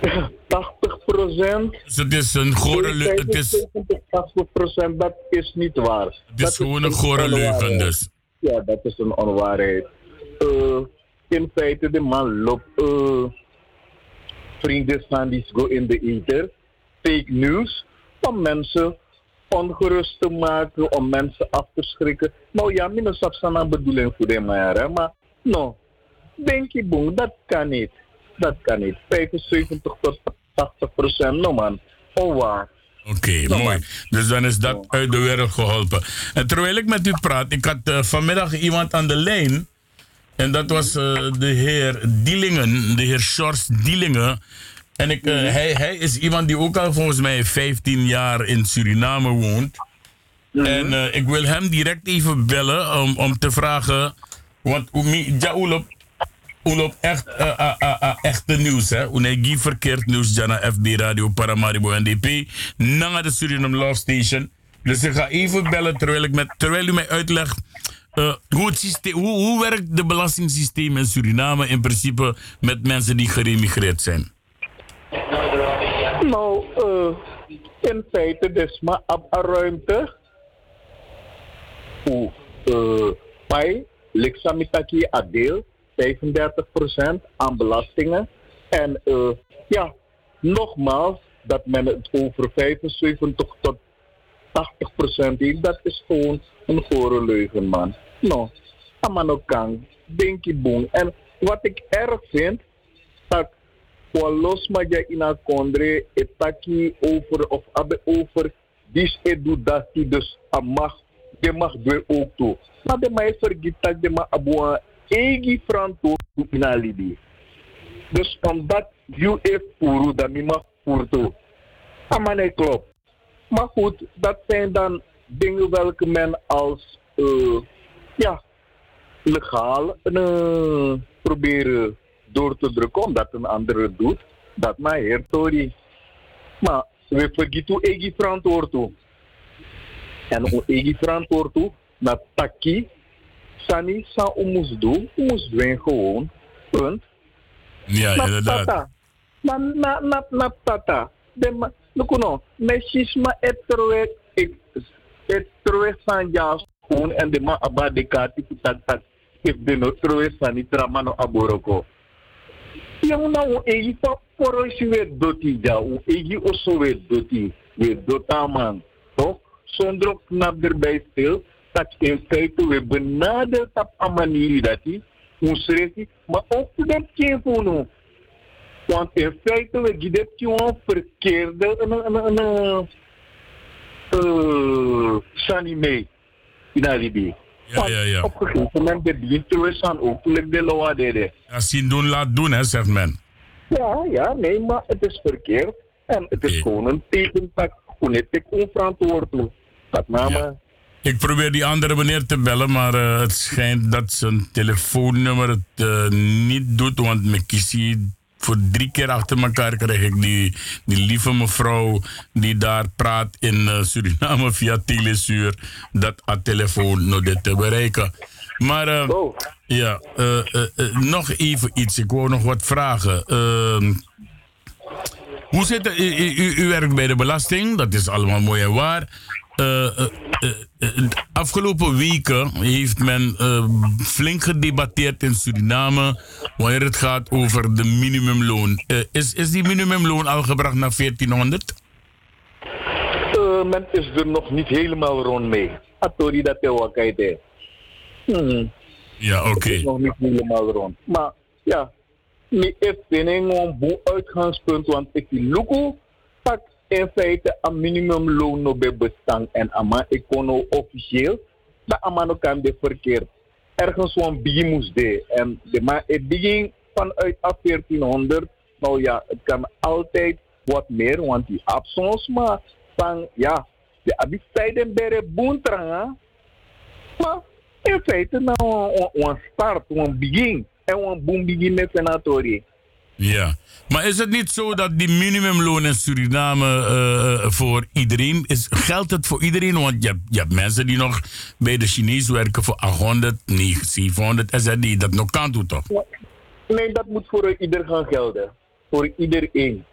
80 procent. dus het is een gore, leu- het is, 80 procent, dat is niet waar. het is gewoon een gore leugen dus. Ja, dat is een onwaarheid. Eh, in feite, de man loopt eh, vrienden van die go in de ether. Fake news. Om mensen ongerust te maken, om mensen af te schrikken. Nou ja, minus een bedoeling voor de maar, maar no. Denk je, boem, dat kan niet. Dat kan niet. 75 tot 80 procent, no man. Onwaar. Oké, mooi. Dus dan is dat uit de wereld geholpen. En terwijl ik met u praat, ik had eh, vanmiddag iemand aan de lijn. En dat was eh, de heer Dielingen, de heer Sjors Dielingen. En ik, eh, hij, hij is iemand die ook al volgens mij 15 jaar in Suriname woont. En eh, ik wil hem direct even bellen om, om te vragen. Want Oemi- ja, Oelop echt, eh, eh, eh, eh, echte nieuws, hè? Unegi verkeerd nieuws, Jana FB Radio Paramaribo NDP. Nanga de Suriname Love Station. Dus ik ga even bellen terwijl, ik met, terwijl u mij uitlegt. eh, hoe, het systeem, hoe, hoe werkt de belastingssysteem in Suriname in principe met mensen die geremigreerd zijn? Nou, eh, in feite, dus maar op een ruimte. Hoe, uh, bij Lixamitaki Adeel, 35% aan belastingen. En eh, ja, nogmaals, dat men het over 75 tot 80% heeft, dat is gewoon een gore leugen, man. Amano kan, denk je boem. En wat ik erg vind, dat los maar je in een kondre etaki over of abe over dis edu dat die dus a mag de mag doen ook toe. Maar de mij vergiet dat de ma abua egi franto in alibi. Dus omdat you e furu dat mi mag toe. Amane klopt. Maar goed, dat zijn dan dingen welke men als eh, ja, legaal eh, proberen door te drukken omdat een ander doet. Dat maar heer. Maar we vergeten eigen verantwoord. En eigen verantwoord toe, dat sani sa omus doen, omus doen gewoon. Punt. Ja, inderdaad. tata. Na na na na tata. De ma, nukuno, mesisma et terwe et et terwe san ja gewoon en de ma abade kati tak tak. If de no terwe san trama no aboroko. Yang na o egi pa poro si we doti ja, o egi oso we doti. We doen man. Toch? Zonder knap erbij stil. Dat in feite we benaderd op een manier dat hij ons recht maar ook dat geen voor Want in feite we geven een verkeerde uh, Sunny mee in Alibi. Ja, ja, ja. Op een gegeven moment de diensten we ook like de loa deden. Ja, zien doen, laat doen, hè, zegt men. Ja, ja, nee, maar het is verkeerd. En het is gewoon een teken dat ik onverantwoordelijk. Dat name. Ik probeer die andere meneer te bellen, maar eh, het schijnt dat zijn telefoonnummer het eh, niet doet. Want mijn kiesie, voor drie keer achter elkaar krijg ik die, die lieve mevrouw die daar praat in eh, Suriname via telesuur. Dat haar telefoon nog dit te bereiken. Maar eh, ja, nog even iets. Ik wou nog wat vragen. Ehm, hoe zit het? U, u, u werkt bij de belasting, dat is allemaal mooi en waar. De afgelopen weken heeft men flink gedebatteerd in Suriname wanneer het gaat over de minimumloon. Is, is die minimumloon al gebracht naar 1400? Eh, men is er nog niet helemaal rond mee. Atori dat je. Hmm. Ja, oké. Is nog niet helemaal rond. Maar ja, is vind een uitgangspunt, want ik pak in feite een minimumloon no bij en ama econo officieel, dat ama no kan de verkeerd. Ergens een begin moest de. En de maar het begin vanuit af 1400, nou ja, het kan altijd wat meer, want die absence, maar van ja, de abitijden bere boentranga, maar in feite nou een- start, een begin. En een boom begin met senatori. Ja. Maar is het niet zo dat die minimumloon in Suriname eh, eh, voor iedereen is? Geldt het voor iedereen? Want je hebt, je hebt mensen die nog bij de Chinees werken voor 800, 900, 700 SRD. Dat nog kan doen toch? Nee, dat moet voor ieder gaan gelden. Voor iedereen.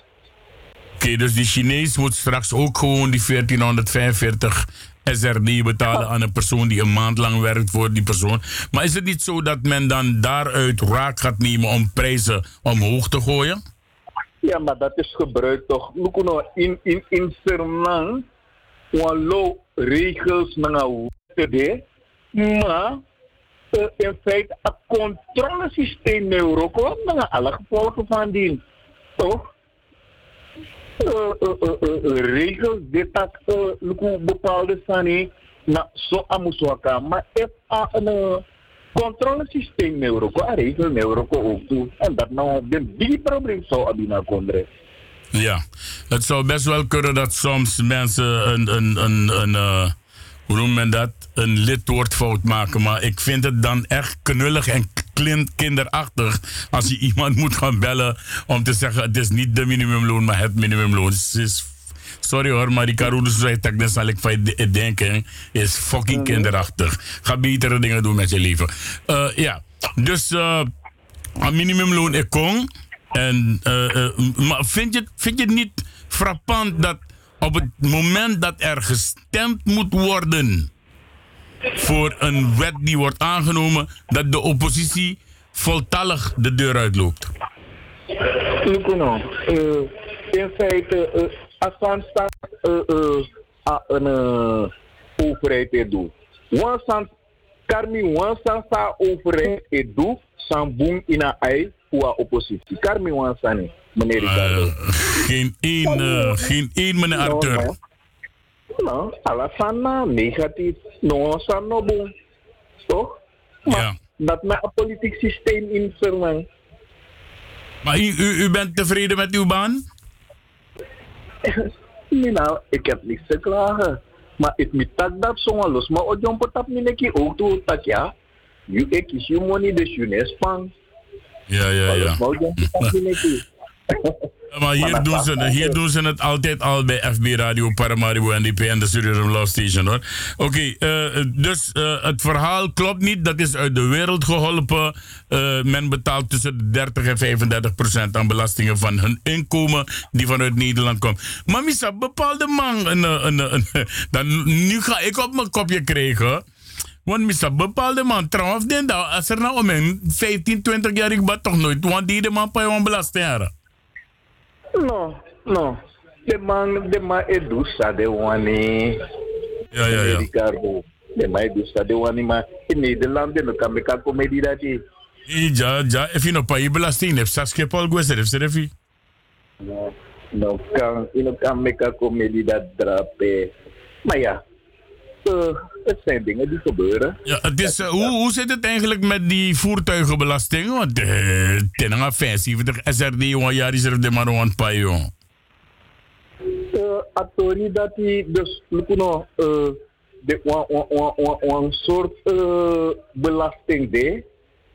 Oké, dus die Chinees moet straks ook gewoon die 1445 SRD betalen aan een persoon die een maand lang werkt voor die persoon. Maar is het niet zo dat men dan daaruit raak gaat nemen om prijzen omhoog te gooien? Ja, maar dat is gebruikt toch. Look nou, in, in, in Suriname, wallo regels maar uh, in feite een controlesysteem in Europa, na alle gevolgen van die, toch? Uh, uh, uh, uh, uh, regels, dit dat, look bepaalde sani, na zo amuswaka, maar if a een uh, controlesysteem in Europa, een regel in Europa ook toe, en dat nou een big probleem zou abina kondre. Ja, het zou best wel kunnen dat soms mensen een, een, een, een eh, hoe noemt men dat, een lidwoordfout maken. Maar ik vind het dan echt knullig en klin- kinderachtig als je iemand moet gaan bellen om te zeggen het is niet de minimumloon, maar het minimumloon. Het is, sorry hoor, maar die Karoo zei dat zal ik van denken, is fucking kinderachtig. Ga betere dingen doen met je leven. Eh, ja, dus eh, een minimumloon ik kon. En, eh, maar vind je, vind je het niet frappant dat op het moment dat er gestemd moet worden voor een wet die wordt aangenomen, dat de oppositie voltallig de deur uitloopt? Nou, uh, in feite, uh, als van staat uh, uh, a- een overheid doet. Wansan, karmi wansan sa overheid san boom in a ei voor a oppositie. Karmi wansan meneer Ricardo. Geen één, eh, geen één meneer Arthur. Nou, alasana negatief, no no boom. Toch? Ja. Dat met een politiek systeem in Suriname. Maar u, u, u bent tevreden met uw baan? Nee, nou, ik heb niks te klagen. Maar ik moet tak dat zongen los. Maar o jompo tap mi neki ook toe tak ja. You ek is you money dus you nespang. Ja, ja, ja. Maar jompo tap. Maar hier doen, ze, hier doen ze het altijd al bij FB Radio Paramaribo NDP en de Suriname Law Station hoor. Oké, eh, dus eh, het verhaal klopt niet. Dat is uit de wereld geholpen. Eh, men betaalt tussen de 30 en 35 procent aan belastingen van hun inkomen die vanuit Nederland komt. Maar misa, bepaalde man, een, een, een, een- dan, nu ga ik op mijn kopje krijgen. Want misa, bepaalde man, trouwens, als er nou om een 15, 20 jaar ik bad toch nooit, want die de man pa je belasting. No, no. de man, de man edusa de wani. Ja, ja, ja. Ricardo. De man edusa de wani, maar in Nederland, dan kan ik comedie dat is. Ja, ja, if je nog pa je belasting straks je Paul Gwester, heeft ze refi. Nou, nou kan, nou kan meka dat drapen. Maar ja, eh, het zijn dingen die gebeuren. Ja, het is, eh, hoe, hoe zit het eigenlijk met die voertuigenbelasting? Want uh, ten aan 75 SRD, jongen, ja, die zit de maar aan pa, jongen. uh, atori dat hij dus lukuno uh, de wan soort uh, belasting de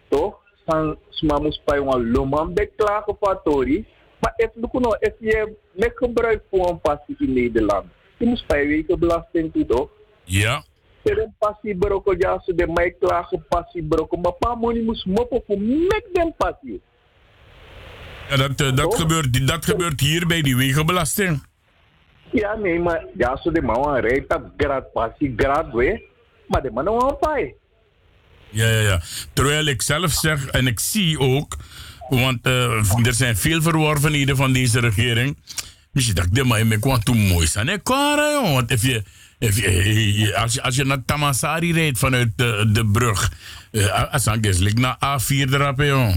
toch san smamus pai wan loman beklagen voor atori maar lukuno if je met gebruik voor een passie in Nederland je moet vijf weken belasting toe toch Ja. Terem passie broko ja so de mij klagen passie broko maar pa money moest moppen voor met den passie ja dat, eh, dat, gebeurt, dat gebeurt hier bij die wegenbelasting. Ja, nee, maar ja, zo de man rijdt op grad passie, grad we. Maar de man wan pai. Ja, ja, ja. Terwijl ik zelf zeg, en ik zie ook, want eh, er zijn veel verworvenheden van deze regering. Misschien dat ik de maar ik want toen mooi zijn. Nee, kwara, joh. Want if je, als, je, als je naar Tamasari rijdt vanuit de, de brug, als dan ligt naar A4 erop, joh.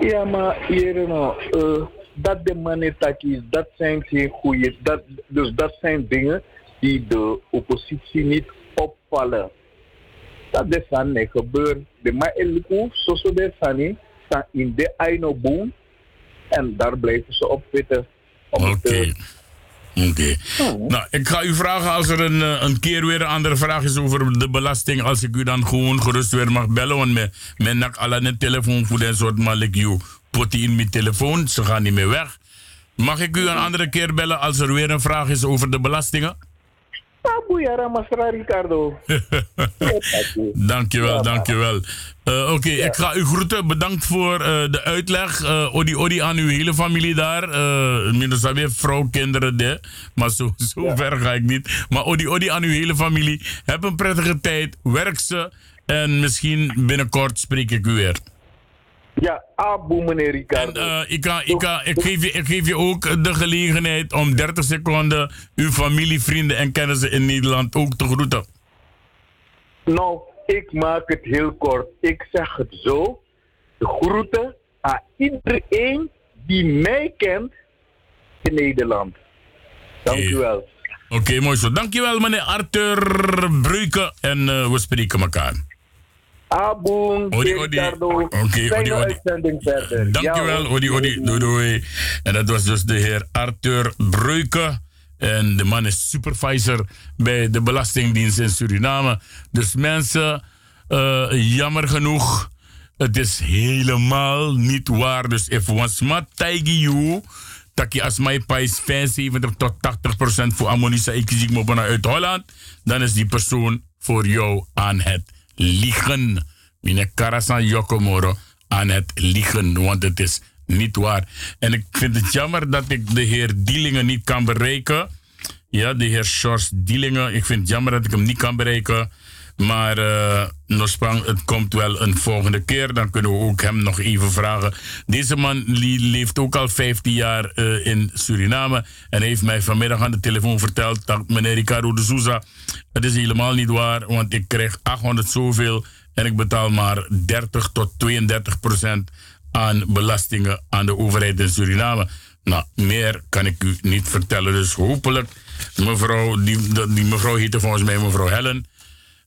Ja, maar hier nou, uh, dat de manetaki, dat zijn geen goede, dat, dus dat zijn dingen die de oppositie niet opvallen. Dat is aan niet gebeurd. De ma elku, zo zo de sani, staan in de eino boom en daar blijven ze op zitten. Oké. Oké. Nou, ik ga u vragen als er een, eh, een keer weer een andere vraag is over de belasting. Als ik u dan gewoon gerust weer mag bellen. Want mijn, mijn nak alle net telefoon voor een soort malik you. Put in mijn telefoon. Ze gaan niet meer weg. Mag ik u een andere keer bellen als er weer een vraag is over de belastingen? Abuyara Masra Ricardo. dankjewel, dankjewel. Uh, Oké, okay, ik ga u groeten. Bedankt voor uh, de uitleg. Uh, odi odi aan uw hele familie daar. Minus weer vrouw, kinderen, de. Maar zo, zo ja. ver ga ik niet. Maar odi odi aan uw hele familie. Heb een prettige tijd. Werk ze. En misschien binnenkort spreek ik u weer. Ja, abu meneer Ricardo. En, uh, ik, kan, ik, kan, ik, geef je, ik geef je ook de gelegenheid om 30 seconden uw familie, vrienden en kennissen in Nederland ook te groeten. Nou, ik maak het heel kort. Ik zeg het zo. De groeten aan iedereen die mij kent in Nederland. Dank u wel. Oké, okay, mooi zo. Dankjewel meneer Arthur Bruyke en uh, we spreken elkaar. Aboom, Odi, odi. Oké, odi, odi. verder. Dankjewel, odi, odi. Doei, doei. En dat was dus de heer Arthur Breuke. En de man is supervisor bij de Belastingdienst in Suriname. Dus mensen, uh, jammer genoeg, het is helemaal niet waar. Dus if once ma taigi you, dat je als mij prijs 75 tot 80 procent voor ammonisa ik me uit Holland, dan is die persoon voor jou aan het liegen. Mine Karasan Jokomoro aan het liegen, want het is niet waar. En ik vind het jammer dat ik de heer Dielingen niet kan bereiken. Ja, de heer Sjors Dielingen. Ik vind het jammer dat ik hem niet kan bereiken. Maar uh, Nospang, het komt wel een volgende keer. Dan kunnen we ook hem nog even vragen. Deze man leeft ook al 15 jaar uh, in Suriname. En heeft mij vanmiddag aan de telefoon verteld dat meneer Ricardo de Souza. Het is helemaal niet waar, want ik krijg 800 zoveel. En ik betaal maar 30 tot 32 procent aan belastingen aan de overheid in Suriname. Nou, meer kan ik u niet vertellen. Dus hopelijk, mevrouw, die, die mevrouw heette volgens mij mevrouw Helen.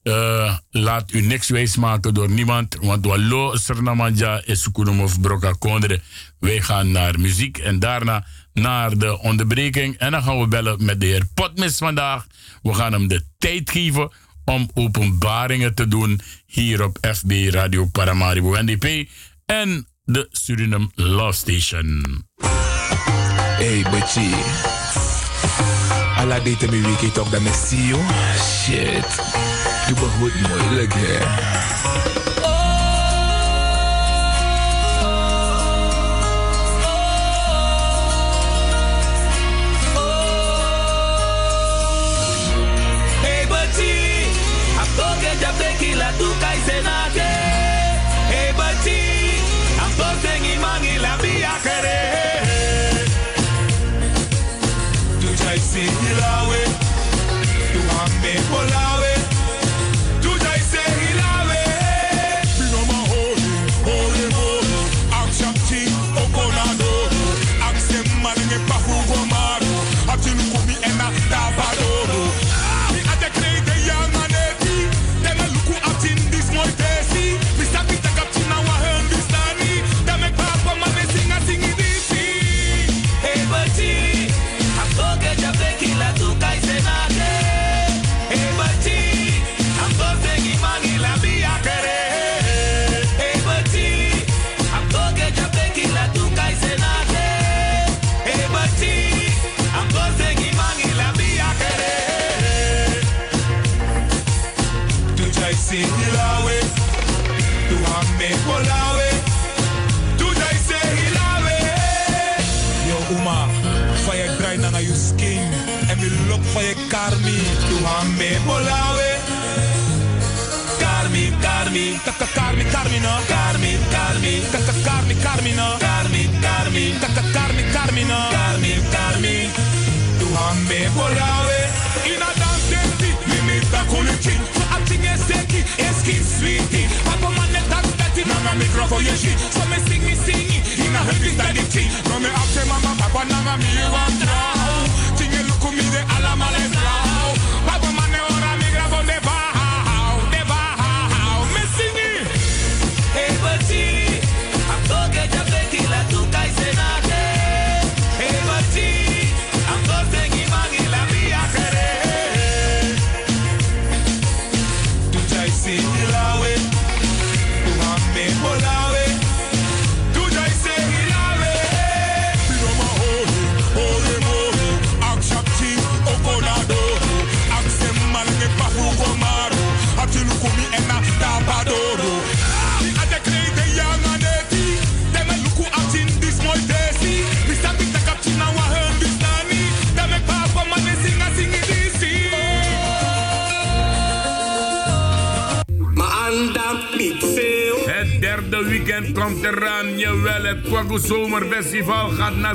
Uh, laat u niks wijsmaken door niemand. Want wallo sernamanja is sukunum of broka kondre. Wij gaan naar muziek en daarna naar de onderbreking. En dan gaan we bellen met de heer Potmis vandaag. We gaan hem de tijd geven om openbaringen te doen hier op FB Radio Paramaribo NDP en de Suriname Love Station. Hey, Butchie. Alla date me week talk dat me see you. Shit. Je bent goed mooi,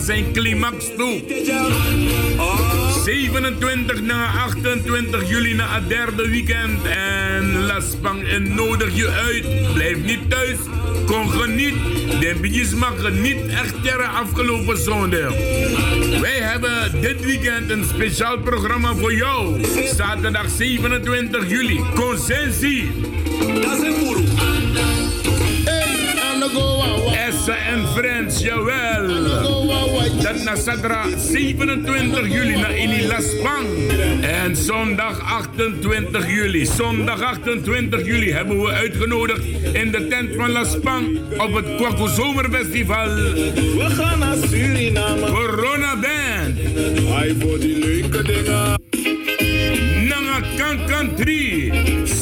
zijn climax toe. 27 na 28 juli na het derde weekend. En Las Pang en nodig je uit. Blijf niet thuis. Kom geniet. De bidjes mag geniet echt jaren afgelopen zondag. Wij hebben dit weekend een speciaal programma voor jou. Zaterdag 27 juli. Consensie. Essa en Friends, jawel. Dat na Sadra 27 juli naar Ili Laspang. En zondag 28 juli. Zondag 28 juli hebben we uitgenodigd in de tent van Laspang op het Kwaku Zomerfestival. We gaan naar Suriname. Corona Band. Hij voor die leuke dingen.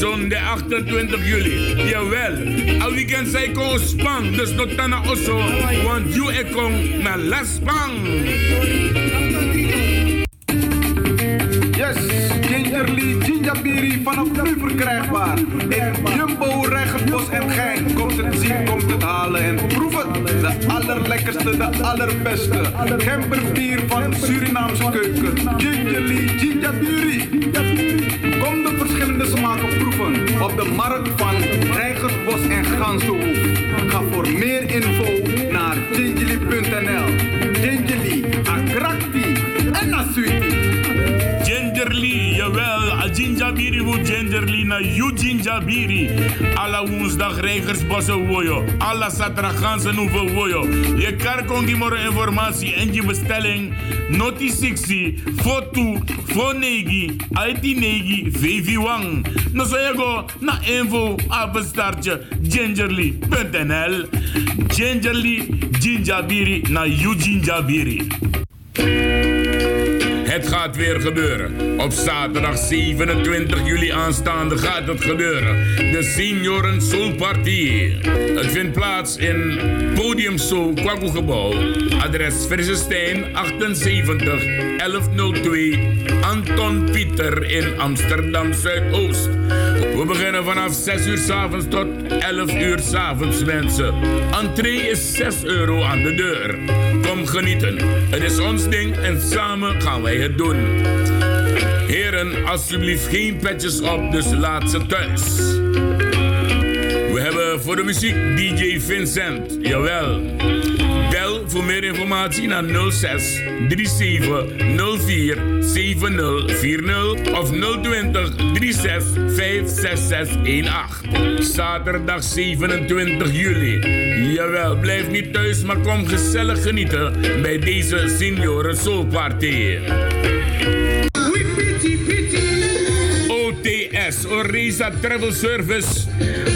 Zondag 28 juli. Jawel. Al weekend zei ko spang. Dus not na oso. Want you e kong na la spang. De allerbeste. Gemberbier van Surinaamse keuken. Gingerly Ginjabiri. Kom de verschillende smaken proeven. Op de markt van Rijgersbos en Gansenhoef. Ga voor meer info naar gingerly.nl. Gingerly, Akrakti en Nasuiti. Na you Ginjabiri. Alla woensdag Rijgersbossen woyo. Alla zaterdag ganzen hoeveel woyo. Je kan kongi more informatie en je bestelling. Noti 60 42 49 89 51. No so je go na info apenstaartje gingerly.nl. Gingerly Ginjabiri na you Ginjabiri. Het gaat weer gebeuren. Op zaterdag 27 juli aanstaande gaat het gebeuren. De Senioren Soul Party. Het vindt plaats in Podium Soul Kwaku. Adres Frissestein 78 1102 Anton Pieter in Amsterdam Zuidoost. We beginnen vanaf 6 uur s avonds tot 11 uur s avonds mensen. Entree is 6 euro aan de deur. Kom genieten. Het is ons ding en samen gaan wij het doen. Heren, alsjeblieft geen petjes op, dus laat ze thuis. Hebben voor de muziek DJ Vincent, jawel. Bel voor meer informatie naar 06 37 04 7040 of 020 36 56618. Zaterdag 27 juli. Jawel, blijf niet thuis, maar kom gezellig genieten bij deze Senioren Soul. Orisa Travel Service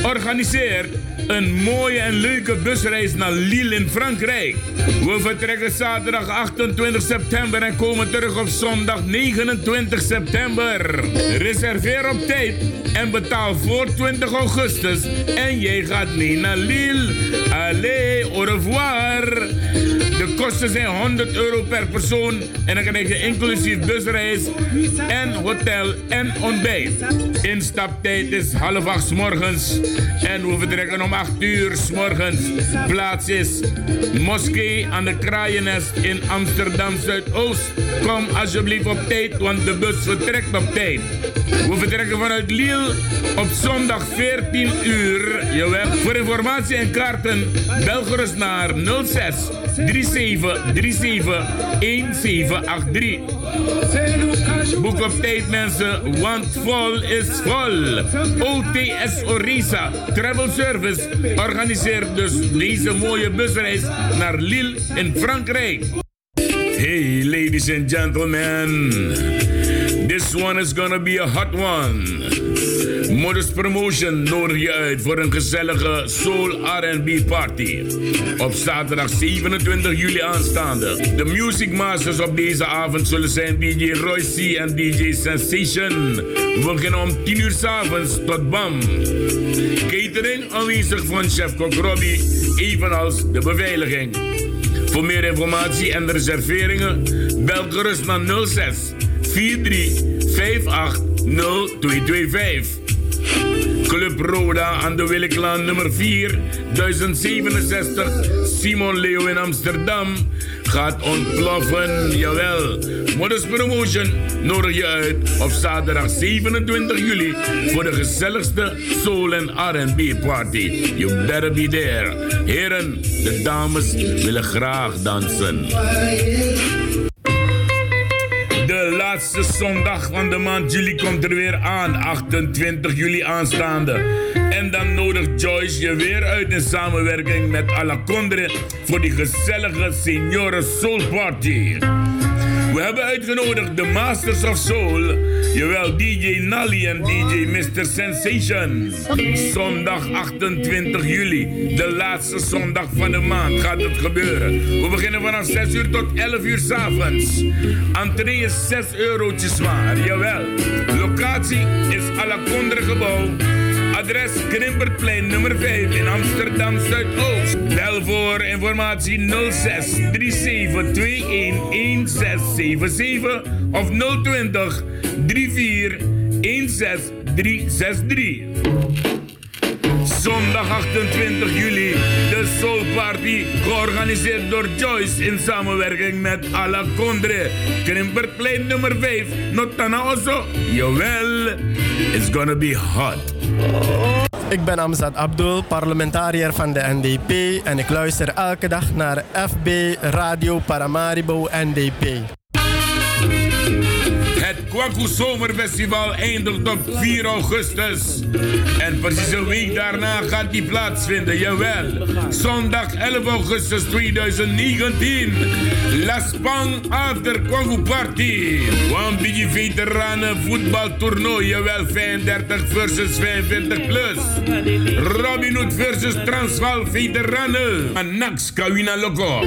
organiseert een mooie en leuke busreis naar Lille in Frankrijk. We vertrekken zaterdag 28 september en komen terug op zondag 29 september. Reserveer op tijd en betaal voor 20 augustus en jij gaat mee naar Lille. Allez, au revoir. De kosten zijn 100 euro per persoon en dan krijg je inclusief busreis en hotel en ontbijt. Instaptijd is half acht 's morgens en we vertrekken om 8 uur 's morgens. Plaats is Moskee aan de Kraaiennest in Amsterdam Zuidoost. Kom alsjeblieft op tijd, want de bus vertrekt op tijd. We vertrekken vanuit Lille op zondag 14 uur. Jawel. Voor informatie en kaarten bel gerust naar 06 37 37 1783. Boek op tijd mensen, want vol is vol. OTS Orisa Travel Service organiseert dus deze mooie busreis naar Lille in Frankrijk. Hey ladies and gentlemen, this one is gonna be a hot one. Modus Promotion nodig je uit voor een gezellige Soul R&B party. Op zaterdag 27 juli aanstaande. De Music Masters op deze avond zullen zijn DJ Royce en DJ Sensation. We beginnen om 10 uur s avonds tot BAM. Catering aanwezig van chef Kok Robbie, evenals de beveiliging. Voor meer informatie en reserveringen bel gerust naar 06 43 58 0225. Club Roda aan de Willeklaan nummer 4, 1067, Simon Leo in Amsterdam. Gaat ontploffen, jawel. Modus Promotion nodig je uit op zaterdag 27 juli voor de gezelligste soul en R&B party. You better be there. Heren, de dames willen graag dansen. Laatste zondag van de maand juli komt er weer aan, 28 juli aanstaande. En dan nodigt Joyce je weer uit in samenwerking met Alacondre voor die gezellige Senioren Soul Party. We hebben uitgenodigd de Masters of Soul, jawel DJ Nally en DJ Mr. Sensation. Zondag 28 juli, de laatste zondag van de maand gaat het gebeuren. We beginnen vanaf 6 uur tot 11 uur s'avonds. Entree is 6 eurotjes maar, jawel. Locatie is Alacondre gebouw. Adres Krimperplein nummer 5 in Amsterdam Zuidoost. Bel voor informatie 06 37 21 1677 of 020 34 16363. Zondag 28 juli, de Soul Party, georganiseerd door Joyce in samenwerking met Ala Condre. Krimperplein nummer 5, Notana Osso. Jawel, it's gonna be hot. Ik ben Amzad Abdul, parlementariër van de NDP en ik luister elke dag naar FB Radio Paramaribo NDP. Kwaku Zomerfestival eindigt op 4 augustus. En precies een week daarna gaat die plaatsvinden, jawel. Zondag 11 augustus 2019. La Spang After Kwaku Party. One beetje veteranen voetbaltoernooi, jawel 35 versus 45 plus. Robin Hood versus Transvaal veteranen. Anax Kawina Loco.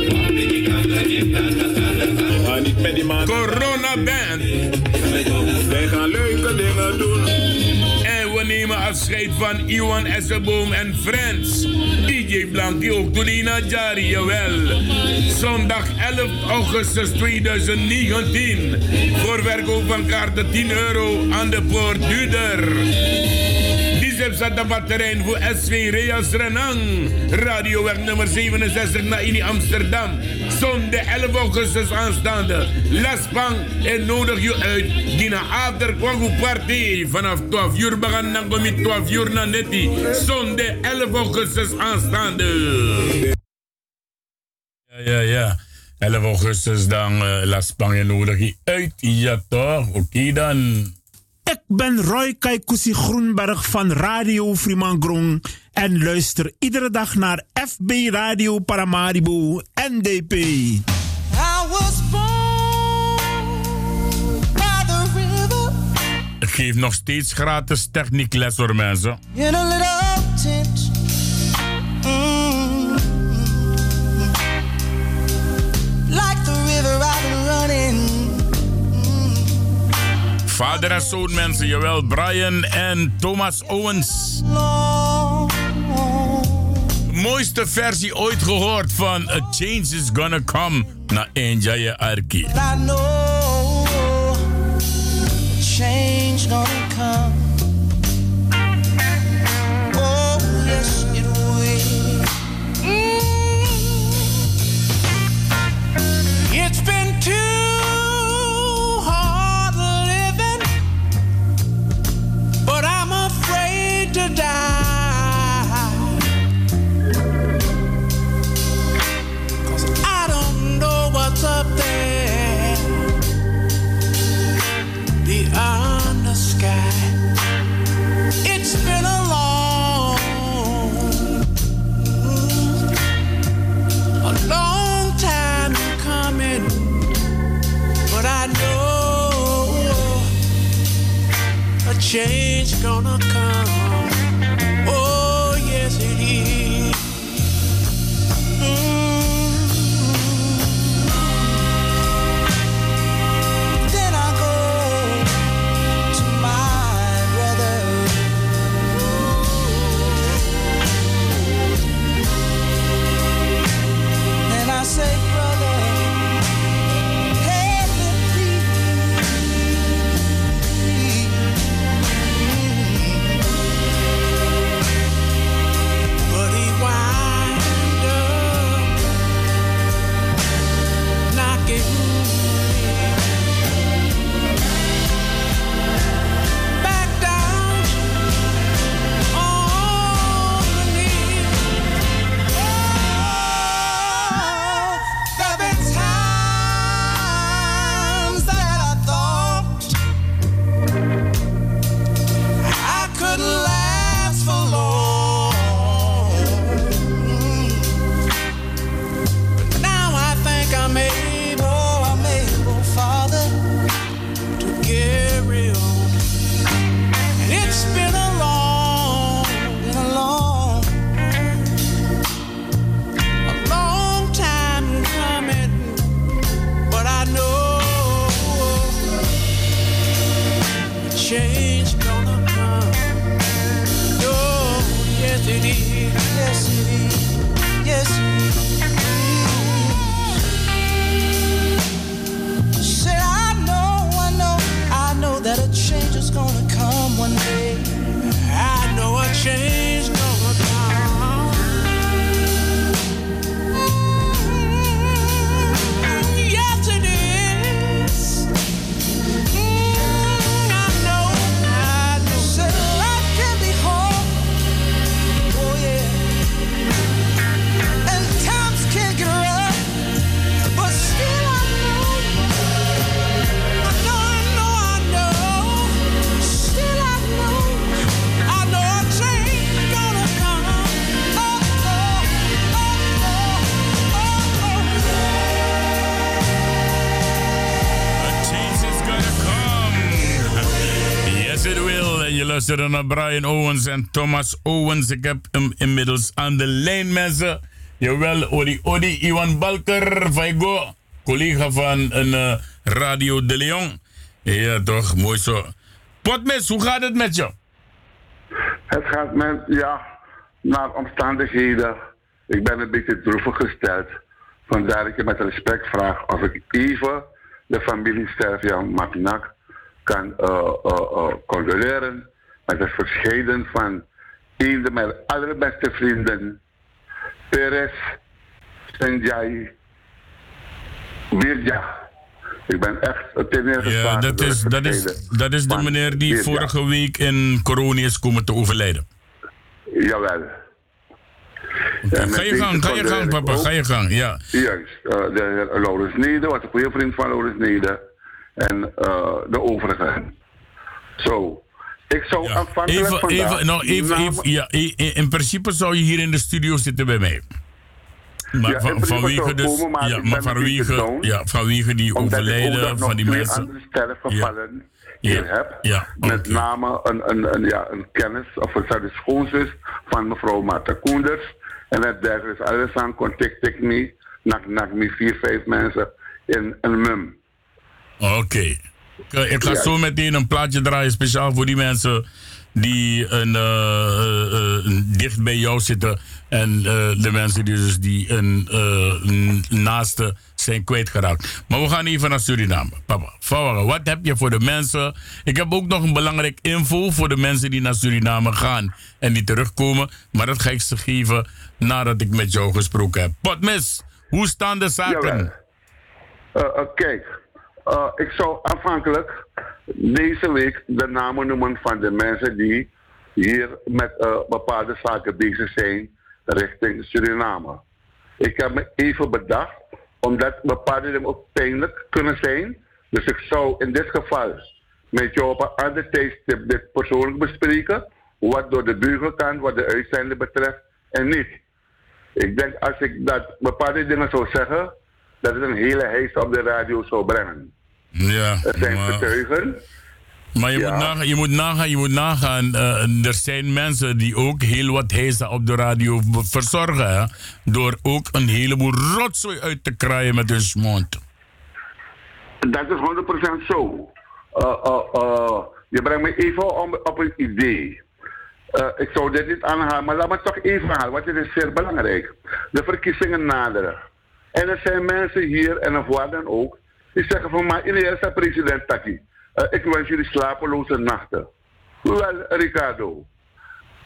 Corona Band. Wij gaan leuke dingen doen. En we nemen afscheid van Iwan Esselboom en Friends. DJ Blankie ook Tulina Jari, jawel. Zondag 11 augustus 2019. Voor verkoop van kaarten 10 euro aan de poort duurder. Diesel zat de voor SV Reas Renang. Radioweg nummer 67 naar Ini Amsterdam. Zondag 11 augustus aanstaande. Laspang en nodig je uit. Dina After Kwaku Party. Vanaf 12 uur begaan dan kom je 12 uur naar Netti. Zondag 11 augustus aanstaande. Ja, ja, ja. 11 augustus dan uh, Laspang en nodig je uit. Ja toch? Oké dan. Ik ben Roy Kaikousi Groenberg van Radio Frimangrong en luister iedere dag naar FB Radio Paramaribo NDP. I was born by the river. geef nog steeds gratis techniekles hoor mensen. in a little tent. Mm. Like the river I've been running. Vader en zoon mensen, jawel, Brian en Thomas Owens. Mooiste versie ooit gehoord van A Change is Gonna Come na Enjaya Arki. Change gonna will. En je luistert naar Brian Owens en Thomas Owens. Ik heb hem inmiddels aan de lijn, mensen. Jawel, Odi Odi, Iwan Balker, Vaigo, collega van een eh, Radio de Leon. Ja, toch, mooi zo. Potmes, hoe gaat het met je? Het gaat met, ja, naar omstandigheden. Ik ben een beetje droevig gesteld. Vandaar ik je met respect vraag of ik even de familie Servian Mapinak kan eh, condoleren met het verscheiden van een van mijn allerbeste vrienden, Perez Senjai Wirja. Ik ben echt ten eerste Ja, dat is, dat is, dat is de meneer die vorige week in corona is komen te overlijden. Jawel. En Ga je gang, ga je gang, papa, ook. ga je gang, ja. Juist. eh, de heer Laurens Nede was een goede vriend van Laurens Nede. En eh, de overigen. Zo. Ik zou aanvankelijk Even, vandaag... even, nou, even, even, ja, in principe zou je hier in de studio zitten bij mij. Maar Ja, van, vanwege dus, komen, maar ja, ik maar vanwege, ja, vanwege die Omdat ik overlijden van die mensen. andere sterren gevallen. Ja, hier heb. Met name een, een, een, ja, een kennis of een schoonzus van mevrouw Marta Koenders. En het derde is alles aan contact ik me. Nak, nak me vier, vijf mensen in een mum. Oké. Ik- Ik ga zo meteen een plaatje draaien speciaal voor die mensen die een, eh, eh, eh, dicht bij jou zitten. En eh, de mensen die, dus die een eh, naaste zijn kwijtgeraakt. Maar we gaan even naar Suriname. Papa, Fawara, wat heb je voor de mensen? Ik heb ook nog een belangrijk info voor de mensen die naar Suriname gaan en die terugkomen. Maar dat ga ik ze geven nadat ik met jou gesproken heb. Potmis, hoe staan de zaken? Eh, eh, kijk, eh, ik zou afhankelijk deze week de namen noemen van de mensen die hier met eh, bepaalde zaken bezig zijn richting Suriname. Ik heb me even bedacht, omdat bepaalde dingen ook pijnlijk kunnen zijn. Dus ik zou in dit geval met jou op een ander tijdstip dit persoonlijk bespreken. Wat door de buren kan, wat de uitzending betreft en niet. Ik denk als ik dat bepaalde dingen zou zeggen, dat het een hele heis op de radio zou brengen. Ja, Er zijn maar- getuigen. Maar je, Ja. moet nagaan, je moet nagaan, je moet nagaan. eh, er zijn mensen die ook heel wat heisa op de radio verzorgen. Hè? Door ook een heleboel rotzooi uit te kraaien met hun mond. Dat is 100% zo. Eh, eh, je brengt me even om, op een idee. Ik zou dit niet aanhalen, maar laat me toch even halen, want dit is zeer belangrijk. De verkiezingen naderen. En er zijn mensen hier, en of waar dan ook, die zeggen van, maar iedereen is president Taki. Eh, ik wens jullie slapeloze nachten. Wel, Ricardo.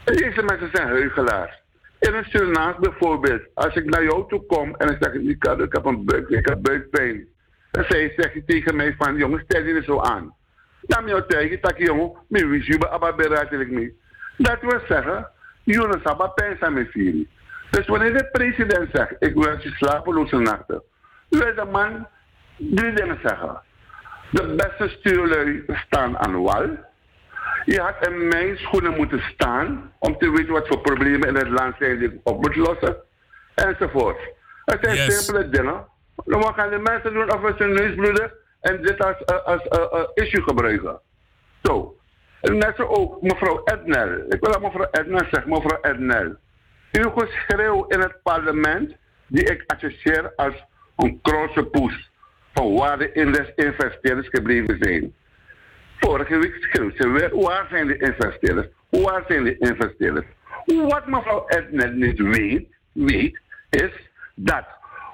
Deze mensen zijn heugelaars. In een Surinaams bijvoorbeeld, als ik naar jou toe kom en ik zeg, Ricardo, ik heb een buik, ik heb buikpijn. Dan zeg je, je tegen mij van, jongen, stel je er zo aan. Dan jou tegen, tak jongen, mi wist je, maar beraad ik niet. Dat wil zeggen, jullie hebben pijn aan mijn vieren. Dus wanneer de president zegt, ik wens je slapeloze nachten, wil de man drie dingen zeggen. De beste stuurlui staan aan wal. Je had in mijn schoenen moeten staan om te weten wat voor problemen in het land zijn die ik op moet lossen. Enzovoort. Het zijn Yes. simpele dingen. Dan gaan de mensen doen of we zijn neus bloeden en dit als, eh, als eh, eh, issue gebruiken. Zo. En net zo ook mevrouw Ednel. Ik wil aan mevrouw Ednel zeggen, mevrouw Ednel. Uw geschreeuw in het parlement, die ik associeer als een krosse poes van waar de investeerders gebleven zijn. Vorige week weer, waar zijn de investeerders? Waar zijn de investeerders? Wat mevrouw Ednet niet weet, weet, is dat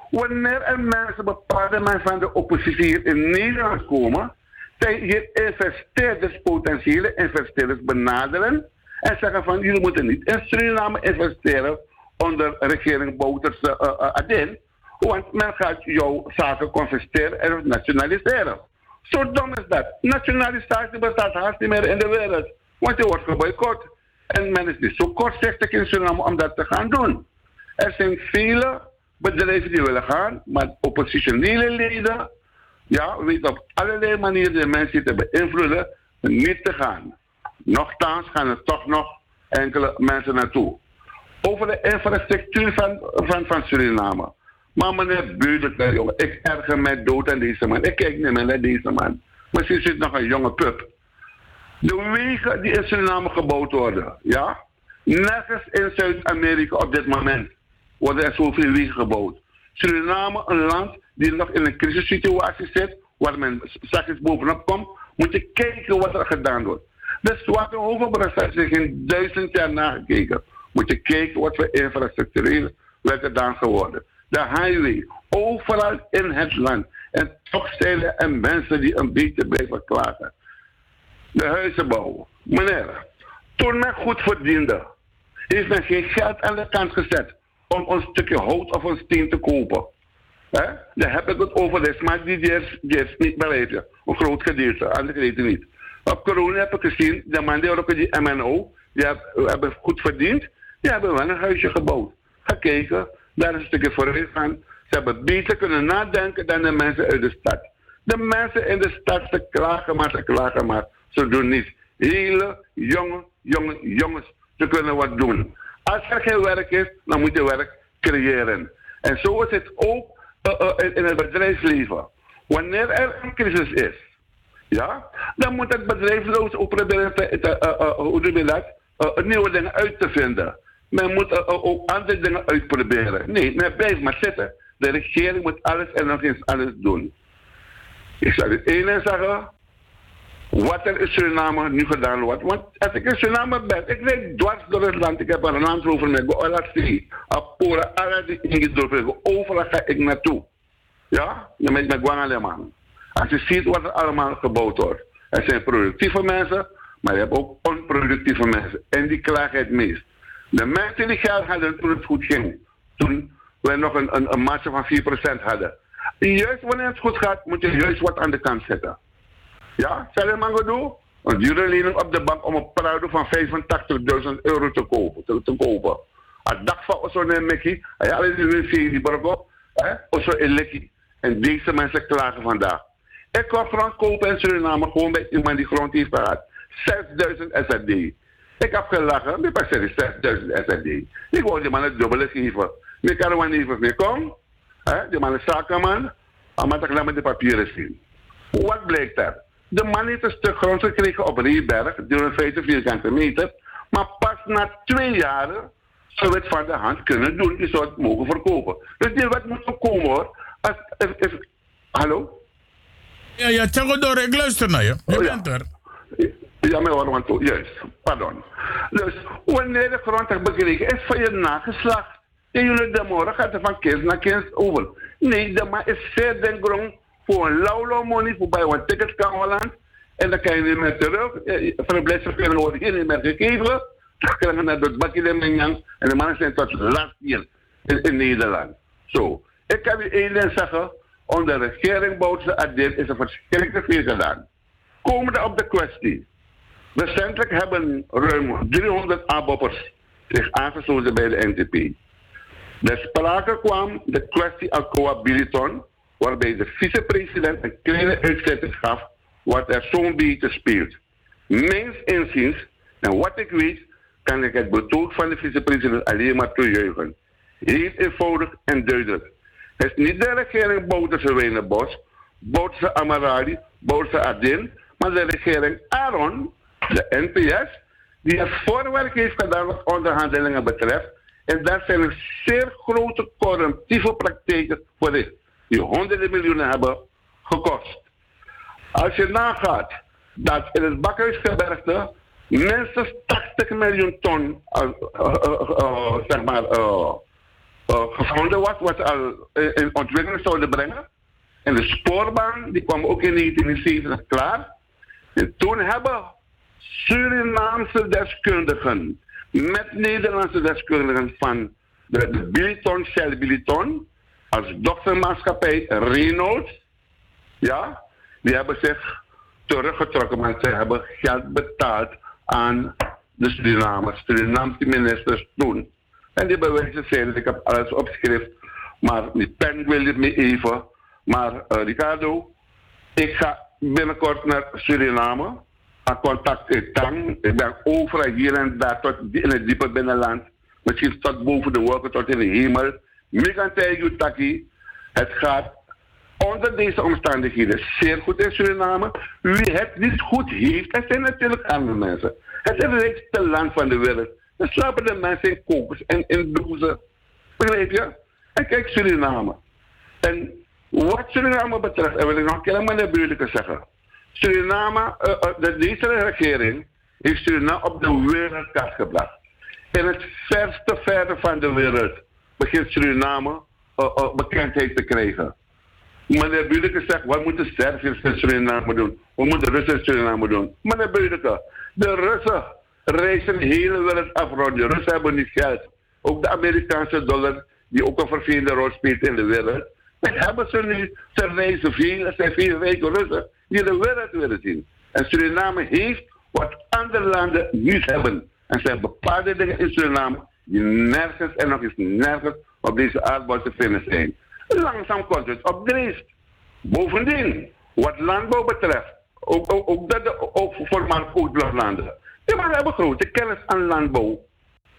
wanneer er mensen, bepaalde mensen van de oppositie hier in Nederland komen, zij hier investeerders, potentiële investeerders benaderen en zeggen van jullie moeten niet in Suriname investeren onder regering Bouters uh, want men gaat jouw zaken confisceren en nationaliseren. Zo dom is dat. Nationalisatie bestaat haast niet meer in de wereld. Want je wordt geboycott. En men is niet zo kortzichtig in Suriname om dat te gaan doen. Er zijn vele bedrijven die willen gaan, maar oppositionele leden, ja, weten op allerlei manieren de mensen te beïnvloeden niet te gaan. Nochtans gaan er toch nog enkele mensen naartoe. Over de infrastructuur van, van, van Suriname. Maar meneer Buurder, jongen, ik erger mij dood aan deze man. Ik kijk niet meer naar deze man. Misschien zit nog een jonge pup. De wegen die in Suriname gebouwd worden, ja? Nergens in Zuid-Amerika op dit moment worden er zoveel wegen gebouwd. Suriname, een land die nog in een crisissituatie zit, waar men straks bovenop komt, moet je kijken wat er gedaan wordt. De Zwarte Hovenbrug is geen duizend jaar nagekeken. Moet je kijken wat voor infrastructureel werd gedaan geworden. De highway, overal in het land. En toch zijn er en mensen die een beetje blijven klagen. De huizenbouw. Meneer, toen men goed verdiende, heeft men geen geld aan de kant gezet om een stukje hout of een steen te kopen. Hè? Daar heb ik het over de smart die is, die niet bereid. Een groot gedeelte, andere niet. Op corona heb ik gezien, de man die ook die MNO, die heb- hebben goed verdiend, die hebben wel een huisje gebouwd. Gekeken, daar is een stukje vooruit gaan. Ze hebben beter kunnen nadenken dan de mensen uit de stad. De mensen in de stad, ze klagen maar, ze klagen maar. Ze doen niets. Hele jonge, jonge jongens, ze kunnen wat doen. Als er geen werk is, dan moet je werk creëren. En zo is het ook eh, eh, in- het bedrijfsleven. Wanneer er een crisis is, ja, dan moet het bedrijfsloos ook proberen te, eh, hoe noem je dat, nieuwe dingen uit te vinden. Men moet ook andere dingen uitproberen. Nee, men blijft maar zitten. De regering moet alles en nog eens alles doen. Ik zal het ene zeggen. Wat er in Suriname nu gedaan wordt. Want als ik in Suriname ben, ik rijd dwars door het land. Ik heb een land over mij. Goalaxie, Apura, alle die ingedrukt Overal ga ik naartoe. Ja? Dan ben ik met Guanaleman. Als je ziet wat er allemaal gebouwd wordt. Er zijn productieve mensen, maar je hebt ook onproductieve mensen. En die klagen het meest. De mensen die geld hadden toen het goed ging. Toen we nog een, een, een van 4% hadden. Juist wanneer het goed gaat, moet je juist wat aan de kant zetten. Ja, maar doen. Een dure lening op de bank om een Prado van 85.000 euro te kopen. Te, kopen. Een dag van zo'n Mickey, ja, alle die wil zien die borg op, hè, Osso in Lekkie. En deze mensen klagen vandaag. Ik kan grond kopen in Suriname gewoon bij iemand die grond heeft gehad. 6000 SRD. Ik heb gelachen, maar pas er 6000 SRD. Ik wou die man het dubbele geven. Ik kan er niet meer komen. Die man is zakenman. Maar ik laat me de papieren zien. Wat blijkt er? De man heeft een stuk grond gekregen op Rieberg, 350 vierkante meter. Maar pas na twee jaren zou het van de hand kunnen doen. Je zou het mogen verkopen. Dus die wet moet komen hoor. Als, if- hallo? Ja, ja, door, ik luister naar je. Je bent er. Ja, maar hoor, want juist, pardon. Dus wanneer de grond hebt gekregen, is van je nageslacht. En jullie de morgen gaat er van kind naar kind over. Nee, de man is zeer den grond voor een lauw money, voor bij een ticket kan Holland. En dan kan je niet meer terug. Eh, Verblijfsvergunning wordt hier niet meer gegeven. Dan krijg je naar het bakje de Menjang. En de mannen zijn tot last hier in, Nederland. Zo. Ik kan u één ding zeggen. Onder de regering Boutse Adil is er verschrikkelijk veel gedaan. Komende op de kwestie. Recentelijk hebben ruim 300 aboppers zich aangesloten bij de NTP. Er sprake kwam de kwestie Alcoa Biliton, waarbij de vicepresident een kleine uitzetting gaf wat er zo'n beetje speelt. Mijns inziens, en wat ik weet, kan ik het betoog van de vicepresident alleen maar toejuichen. Heel eenvoudig en duidelijk. Het is niet de regering Bouterse Wenenbos, Bouterse Amarali, Bouterse Adil, maar de regering Aaron, de NPS, die het voorwerk heeft gedaan wat onderhandelingen betreft. En daar zijn er zeer grote corruptieve praktijken voor dit, die honderden miljoenen hebben gekost. Als je nagaat dat in het Bakhuisgebergte minstens 80 miljoen ton uh, gevonden was, wat al in ontwikkeling zouden brengen. En de spoorbaan, die kwam ook in 1970 klaar. En toen hebben Surinaamse deskundigen met Nederlandse deskundigen van de, Biliton, Shell Biliton, als dochtermaatschappij Renault, ja, die hebben zich teruggetrokken, want ze hebben geld betaald aan de Surinamers, Surinaamse ministers toen. En die bewijzen zijn, ik heb alles opgeschreven, maar die pen wil het me even. Maar eh, Ricardo, ik ga binnenkort naar Suriname, aan contact in Tang. Ik ben overal hier en daar tot in het diepe binnenland, misschien tot boven de wolken, tot in de hemel. Mikantay Taki, het gaat onder deze omstandigheden zeer goed in Suriname. Wie het niet goed heeft, er zijn natuurlijk andere mensen. Het is het rijkste land van de wereld. Er slapen de mensen in kokers en in dozen. Begrijp je? En kijk Suriname. En wat Suriname betreft, en wil ik nog helemaal naar buurlijke zeggen. Suriname, eh, eh, de, deze regering heeft Suriname op de wereldkaart gebracht. In het verste verre van de wereld begint Suriname eh, bekendheid te krijgen. Meneer Budeke zegt, wat moeten Serviërs in Suriname doen? Wat moeten Russen in Suriname doen? Meneer Budeke, de Russen reizen de hele wereld af rond. De Russen hebben niet geld. Ook de Amerikaanse dollar, die ook een vervelende rol speelt in de wereld. Dat hebben ze nu. Ze reizen veel, er zijn veel rijke Russen die de wereld willen zien. En Suriname heeft wat andere landen niet hebben. En zijn bepaalde dingen in Suriname die nergens en nog eens nergens op deze aardbol te vinden zijn. Langzaam komt het op dreef. Bovendien, wat landbouw betreft, ook, dat de, ook voormalig oudblootlanden. Die mannen hebben grote kennis aan landbouw.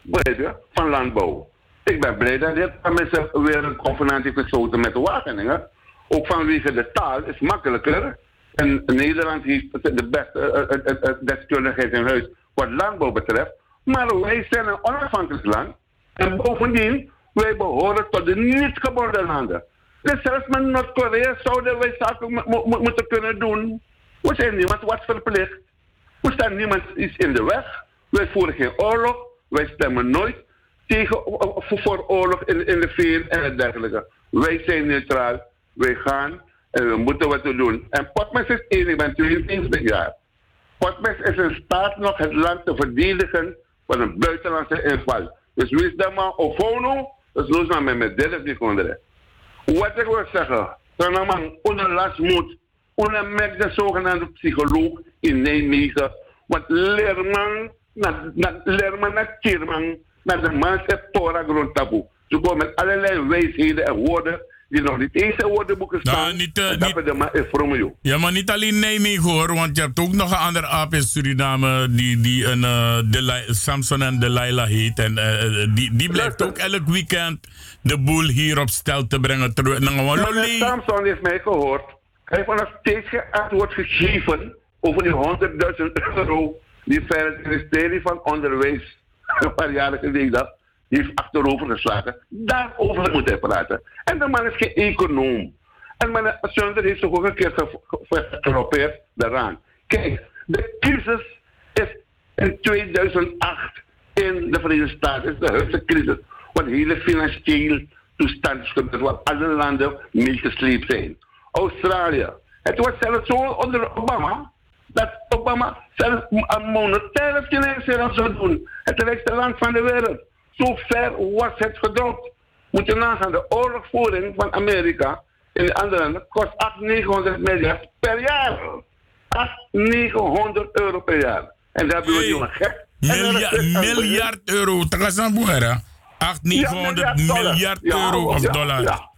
Je? Van landbouw. Ik ben blij dat dit mensen weer een convenant heeft gesloten met de Wageningen. Ook vanwege de taal is makkelijker. En Nederland heeft de beste eh, eh, eh, deskundigheid in huis wat landbouw betreft. Maar wij zijn een onafhankelijk land. En bovendien, wij behoren tot de niet gebonden landen. Dus zelfs met Noord-Korea zouden wij zaken mo- mo- mo- moeten kunnen doen. We zijn niemand wat verplicht. We staan niemand iets in de weg. Wij voeren geen oorlog. Wij stemmen nooit tegen, voor oorlog in, in de VN en dergelijke. Wij zijn neutraal. Wij gaan en we moeten wat doen. En Potmans is één, ik ben 22 jaar. Potmans is in staat nog het land te verdedigen van een buitenlandse inval. Dus wees dan maar opono, dus los maar met mijn derde seconde. Wat ik wil zeggen, dan een man onder last moet, onder met de zogenaamde psycholoog in Nijmegen. Want leerman, na, leerman naar Kierman, naar de man zegt grond taboe. Ze komen met allerlei wijsheden en woorden die nog niet eens in woordenboeken staan. Nou, niet, eh, dat man is Romeo. Ja, maar niet alleen Nijmegen hoor, want je hebt ook nog een andere aap in Suriname die, die een eh, Delai- Samson en Delilah heet. En eh, eh, die, die blijft ook elk weekend de boel hier op stel te brengen. Nou. Samson heeft mij gehoord. Hij heeft nog steeds antwoord gegeven over die 100.000 euro die het ministerie van Onderwijs een paar jaren geleden heeft achterover geslagen. Daarover moet hij praten. En de man is geen econoom. En meneer Sunder heeft zich ook een keer ge- ge- geprobeerd daaraan. Kijk, de crisis is in 2008 in de Verenigde Staten, is de huidige crisis. Want de hele financiële toestand is alle landen mee gesleept zijn. Australië. Het was zelfs zo onder Obama, dat Obama zelfs een monetaire financiering zou doen. Het rijkste land van de wereld. Zo ver was het gedropt. Moet je nagaan, de oorlogvoering van Amerika in de andere landen kost 800, 900 miljard per jaar. 800, 900 euro per jaar. En daar hebben we jongen gek. Miljard, is een- miljard euro. Tagasan Boera. 8, 900 dollar. miljard Ja, euro of dollar. Ja,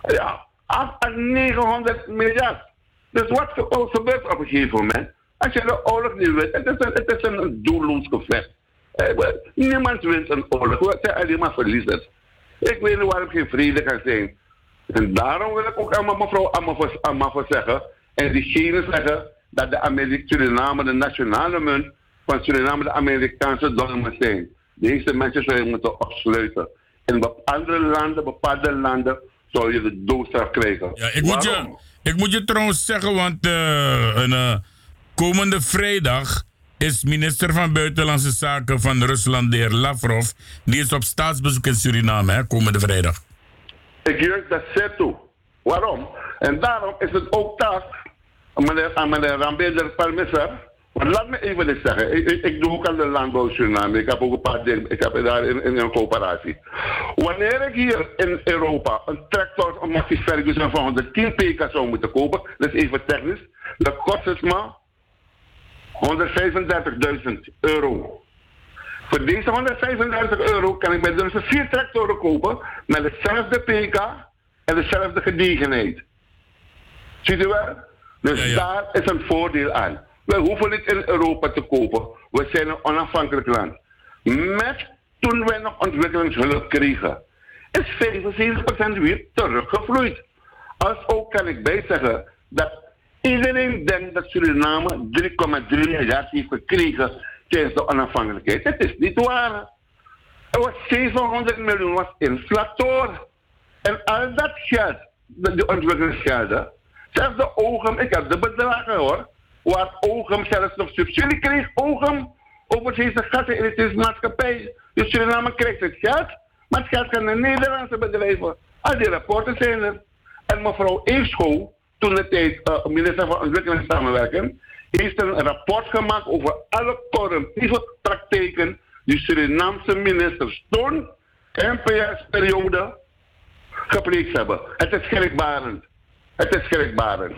ja 8 en 900 miljard. Dus wat ge- wat gebeurt op een gegeven moment? Als je de oorlog niet wint, het is een, het is een doelloos gevecht. Eh, Niemand wint een oorlog, we zijn alleen maar verliezers. Ik weet niet waarom geen vrede kan zijn. En daarom wil ik ook aan mevrouw Amafos zeggen, en diegene zeggen dat de Amerika Suriname de nationale munt van Suriname de Amerikaanse dollar moet zijn. Deze mensen zou je moeten opsluiten. In andere landen, bepaalde landen, zou je de doodstraf krijgen. Ja, ik, moet je, ik moet je trouwens zeggen, want eh, een, eh, komende vrijdag is minister van Buitenlandse Zaken van Rusland, de heer Lavrov, die is op staatsbezoek in Suriname, hè, komende vrijdag. Ik juich dat zeer toe. Waarom? En daarom is het ook taak aan meneer, Rambeder Parmesser. Want laat me even dit zeggen. Ik, doe ook aan de landbouw Suriname. Ik heb ook een paar dingen. Ik heb daar in, een coöperatie. Wanneer ik hier in Europa een tractor, een Massey Ferguson van 110 pk zou moeten kopen, dat is even technisch, dan kost het maar 135.000 euro. Voor deze 135 euro kan ik bij dus vier tractoren kopen met hetzelfde pk en dezelfde gediegenheid. Ziet u wel? Dus daar is een voordeel aan. We hoeven niet in Europa te kopen. We zijn een onafhankelijk land. Met toen wij nog ontwikkelingshulp kregen, is 75% weer teruggevloeid. Als ook kan ik bijzeggen dat iedereen denkt dat Suriname 3,3 miljard heeft gekregen tijdens de onafhankelijkheid. Het is niet waar. Er was 700 miljoen was inflator. En al dat geld, de, de ontwikkelingsgelden, zelfs de OGM, ik heb de bedragen hoor, waar OGM zelfs nog subsidie kreeg, OGM, overzeese gassen in maatschappij. Dus Suriname krijgt het geld, maar het geld gaat naar Nederlandse bedrijven. Al die rapporten zijn er. En mevrouw Eefschool, toen de tijd eh, minister van Ontwikkelingssamenwerking, heeft een rapport gemaakt over alle corruptieve praktijken die Surinaamse ministers toen, NPS-periode, gepleegd hebben. Het is schrikbarend. Het is schrikbarend.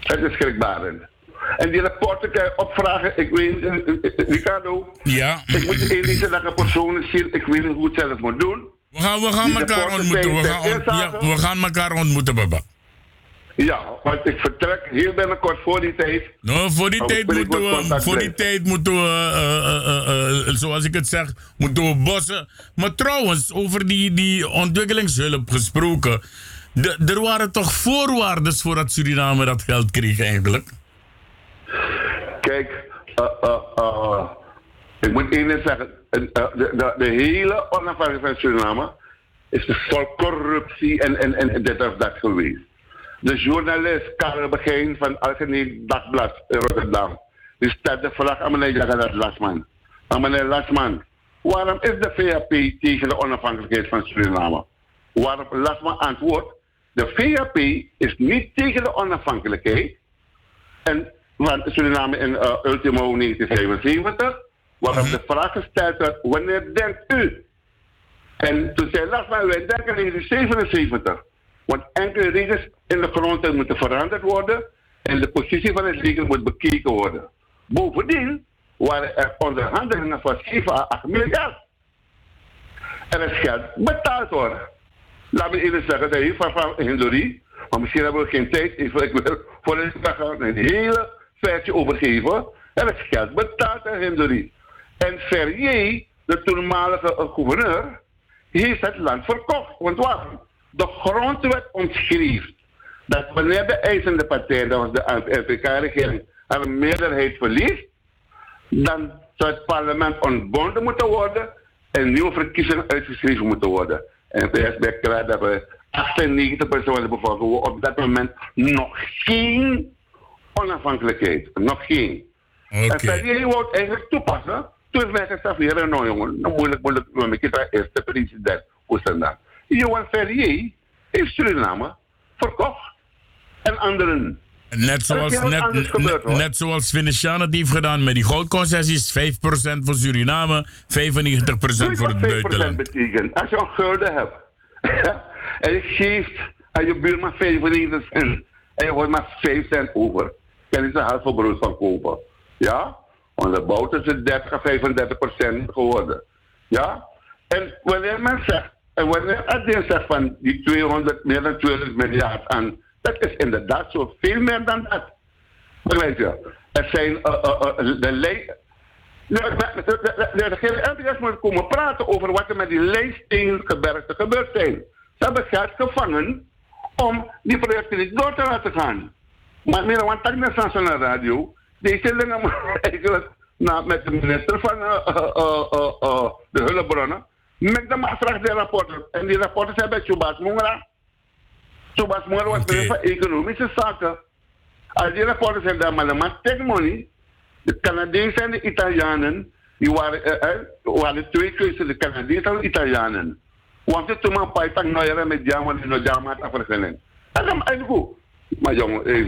Het is schrikbarend. En die rapporten kan je opvragen. Ik weet, eh, eh, Ricardo. Ja. Ik moet zeggen dat ik een persoon is hier. Ik weet niet hoe het zelf moet doen. We gaan, we gaan elkaar ontmoeten. We gaan, ja, we gaan elkaar ontmoeten, baba. Ja, want ik vertrek heel binnenkort voor die tijd. Voor die, tijd moeten we, voor die tijd moeten we, zoals ik het zeg, moeten we bossen. Maar trouwens, over die, die ontwikkelingshulp gesproken. de, er waren toch voorwaarden voordat Suriname dat geld kreeg eigenlijk? Kijk, eh, eh, eh, ik moet één ding zeggen. De, de, de hele onafhankelijkheid van Suriname is vol corruptie en, en, en dit of dat geweest. De journalist Karel Begin van Algemeen Dagblad Rotterdam. Die stelt de vraag aan meneer Lasman. Aan meneer Lasman, waarom is de VAP tegen de onafhankelijkheid van Suriname? Waarop Lasman antwoordt, de VAP is niet tegen de onafhankelijkheid. En van Suriname in uh, ultimo 1975, waarop de vraag gesteld werd, wanneer denkt u? En toen zei Lasman, wij denken 1977. Want enkele regels in de grondwet moeten veranderd worden en de positie van het leger moet bekeken worden. Bovendien waren er onderhandelingen van 7 à 8 miljard. Er is geld betaald worden. Laat me eerlijk zeggen, dat heeft van, Hindori, maar misschien hebben we geen tijd. Ik wil voor een hele feitje overgeven. Er is geld betaald aan Hindori. En Ferrier, de toenmalige gouverneur, heeft het land verkocht. Want waarom? De grondwet omschreef dat wanneer de eisende partij, dat was de NPK-regering, een meerderheid verliest, dan zou het parlement ontbonden moeten worden en nieuwe verkiezingen uitgeschreven moeten worden. En bij bij klaar dat we 98% van de bevolking op dat moment nog geen onafhankelijkheid. Nog geen. En Ferrier wou het eigenlijk toepassen. Toen is mij gezegd, nou jongen, nou moeilijk, moeilijk, maar ik is eerste president. Hoe is dat? Johan Ferrier heeft Suriname verkocht. En anderen. Net zoals, net, net, net zoals Venetiaan het heeft gedaan met die goudconcessies. 5% voor Suriname, 95% voor het buitenland. betekent? Als je een gulden hebt en je geeft aan je buurman 95 cent en je hoort maar 5 cent over, kan je ze halve brood van kopen. Ja? Want de bout is het 30 à 35 procent geworden. Ja? En wanneer men zegt, en wanneer Adin zegt van die 200, meer dan 200 miljard aan, dat is inderdaad zo veel meer dan dat. Begrijp je? Er zijn uh, uh, uh, de lijn. De regering moet komen praten over wat er met die lijnsteengebergten gebeurd zijn. Ze hebben geld gevangen om die projecten niet door te laten gaan. Maar meer dan een net van zo'n radio, deze dingen eigenlijk nou, met de minister van de hulpbronnen, met de maatregelen de rapporten. En die rapporten zijn bij Chubas Mungra. Chubas Mungra was minister van Economische Zaken. Als die rapporten zijn daar, maar de man take money. De Canadezen en de Italianen, die waren, uh, waren twee keuzes, de Canadezen en de Italianen. Want het toen maar pijtang nou met jammer en te vergelijken. En dan eigenlijk goed. Maar jongen, eh,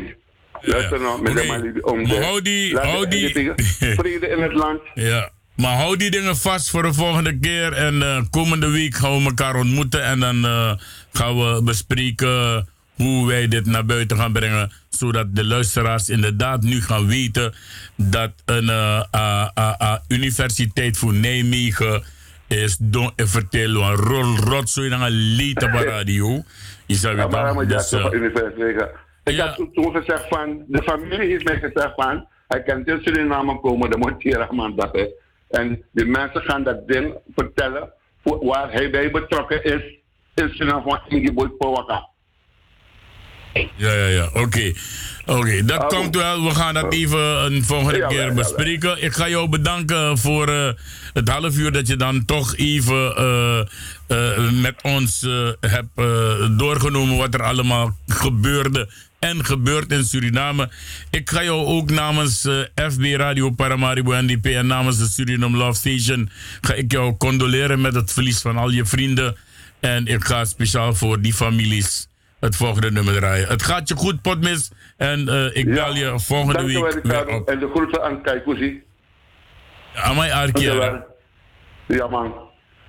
luister nou met de man om de... die, hou die... Vrede in het land. Ja. Maar hou die dingen vast voor de volgende keer. En uh, komende week gaan we elkaar ontmoeten. En dan uh, gaan we bespreken hoe wij dit naar buiten gaan brengen. Zodat de luisteraars inderdaad nu gaan weten dat een uh, universiteit voor Nijmegen is don en vertellen een rol rotzooi naar een lied op de radio. Je zou Ja, maar moet Dus, eh, Ik had toen- toen gezegd van, de familie heeft mij gezegd van, hij kan in Suriname komen, de Montiera dat is. En de mensen gaan dat ding vertellen voor- waar hij bij betrokken is in Suriname van Ingiboy Powaka. Ja, ja, ja. Oké. Oké, dat komt wel. We gaan dat even een volgende Ja, keer ja, ja, bespreken. Ik ga jou bedanken voor eh, het half uur dat je dan toch even eh, eh, met ons hebt doorgenomen wat er allemaal gebeurde en gebeurt in Suriname. Ik ga jou ook namens eh, FB Radio Paramaribo NDP en namens de Suriname Love Station ga ik jou condoleren met het verlies van al je vrienden. En ik ga speciaal voor die families het volgende nummer draaien. Het gaat je goed, Potmis. En eh, ik bel je volgende week weer op. En de groeten aan Kaikuzi. Amai Arkia. Ja, man.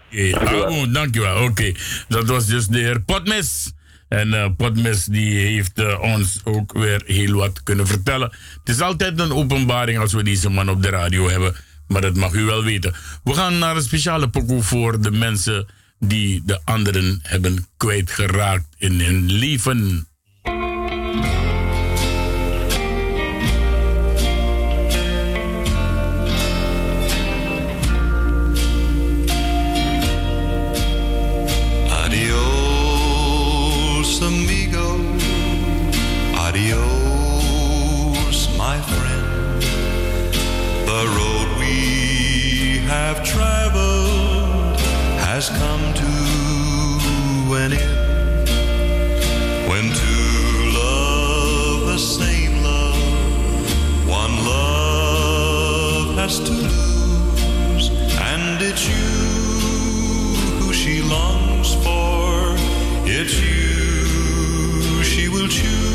Ja, oh, dankjewel. Oké, dat was dus de heer Potmis. En Potmis die heeft eh, ons ook weer heel wat kunnen vertellen. Het is altijd een openbaring als we deze man op de radio hebben. Maar dat mag u wel weten. We gaan naar een speciale pokoe voor de mensen die de anderen hebben kwijtgeraakt in hun leven. amigo. Adios, my friend. The road we have traveled has come to an end. When two love the same love, one love has to lose, and it's you who she longs for. It's you choose.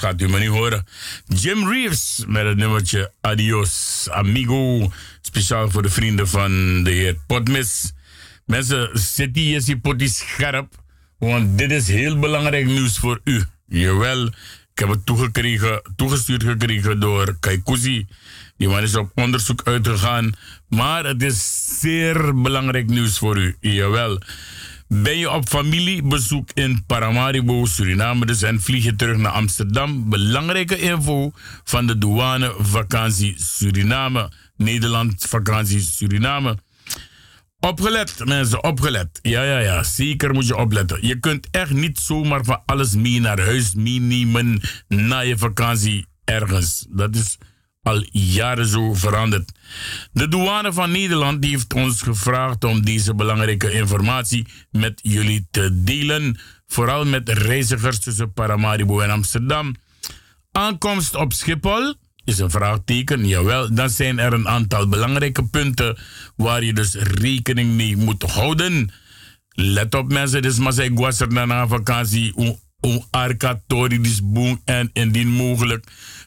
Anders gaat u me niet horen. Jim Reeves met het nummertje Adios Amigo. Speciaal voor de vrienden van de heer Potmis. Mensen, zit die pottie scherp. Want dit is heel belangrijk nieuws voor u. Jawel, ik heb het toegekregen, toegestuurd gekregen door Kaikuzi. Die man is op onderzoek uitgegaan. Maar het is zeer belangrijk nieuws voor u. Jawel. Ben je op familiebezoek in Paramaribo, Suriname dus en vlieg je terug naar Amsterdam? Belangrijke info van de douane vakantie Suriname. Nederland vakantie Suriname. Opgelet, mensen, opgelet. Ja, ja, ja, zeker moet je opletten. Je kunt echt niet zomaar van alles mee naar huis meenemen na je vakantie ergens. Dat is al jaren zo veranderd. De douane van Nederland die heeft ons gevraagd om deze belangrijke informatie met jullie te delen. Vooral met reizigers tussen Paramaribo en Amsterdam. Aankomst op Schiphol is een vraagteken, jawel. Dan zijn er een aantal belangrijke punten waar je dus rekening mee moet houden. Let op mensen, dus maar zij guasser na vakantie. Om arkatori dis boom en indien mogelijk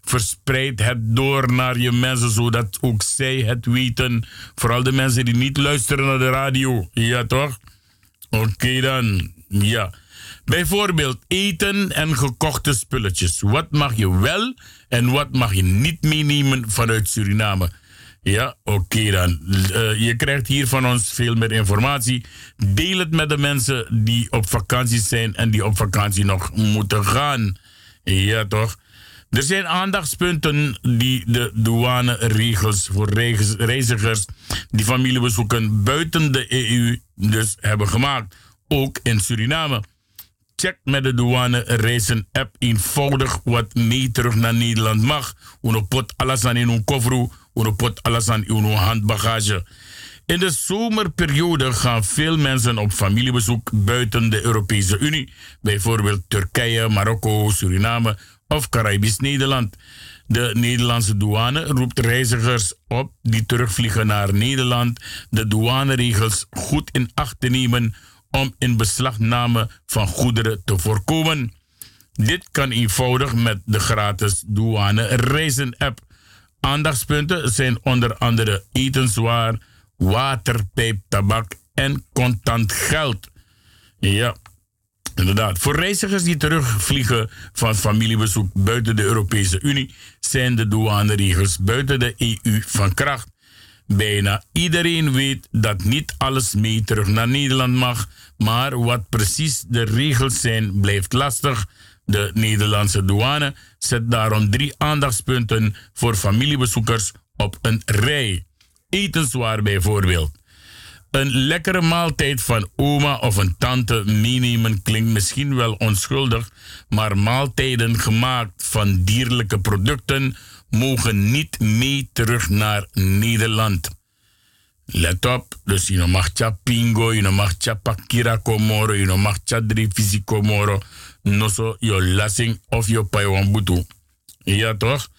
verspreid het door naar je mensen zodat ook zij het weten. Vooral de mensen die niet luisteren naar de radio. Ja toch? Oké dan. Ja. Bijvoorbeeld eten en gekochte spulletjes. Wat mag je wel en wat mag je niet meenemen vanuit Suriname? Ja, oké dan. Eh, je krijgt hier van ons veel meer informatie. Deel het met de mensen die op vakantie zijn en die op vakantie nog moeten gaan. Ja, toch? Er zijn aandachtspunten die de douaneregels voor reizigers die familiebezoeken buiten de EU dus hebben gemaakt. Ook in Suriname. Check met de douane reizen app eenvoudig wat mee terug naar Nederland mag. Uno pot alles aan in uw koffer, uno pot alles aan in uw handbagage. In de zomerperiode gaan veel mensen op familiebezoek buiten de Europese Unie. Bijvoorbeeld Turkije, Marokko, Suriname of Caribisch Nederland. De Nederlandse douane roept reizigers op die terugvliegen naar Nederland de douaneregels goed in acht te nemen om in beslagname van goederen te voorkomen. Dit kan eenvoudig met de gratis douane reizen app. Aandachtspunten zijn onder andere etenswaar, water, pijp, tabak en contant geld. Ja, inderdaad. Voor reizigers die terugvliegen van familiebezoek buiten de Europese Unie zijn de douaneregels buiten de EU van kracht. Bijna iedereen weet dat niet alles mee terug naar Nederland mag, maar wat precies de regels zijn blijft lastig. De Nederlandse douane zet daarom drie aandachtspunten voor familiebezoekers op een rij. Etenswaar bijvoorbeeld. Een lekkere maaltijd van oma of een tante meenemen klinkt misschien wel onschuldig, maar maaltijden gemaakt van dierlijke producten mogen niet mee terug naar Nederland. Let op, dus je mag tja pingo, je mag tja pakira komoro, je mag tja drie komoro, no so yo lasing of yo paiwambutu. Ja toch?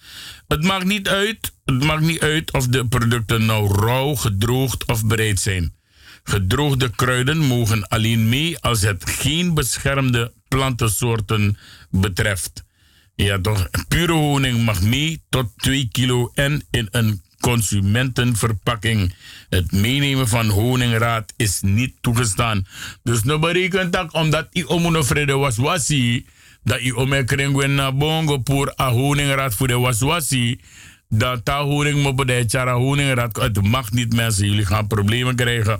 Het maakt niet uit, het maakt niet uit of de producten nou rauw, gedroogd of bereid zijn. Gedroogde kruiden mogen alleen mee als het geen beschermde plantensoorten betreft. Ja, toch? Pure honing mag mee tot 2 kilo en in een consumentenverpakking. Het meenemen van honingraad is niet toegestaan. Dus no berekent dat omdat omuno vrede was wasi, dat i ome kringwen na bongo pour a honingraad voor de waswasi, dat ta honing mo de chara honingraad, het mag niet mensen, jullie gaan problemen krijgen.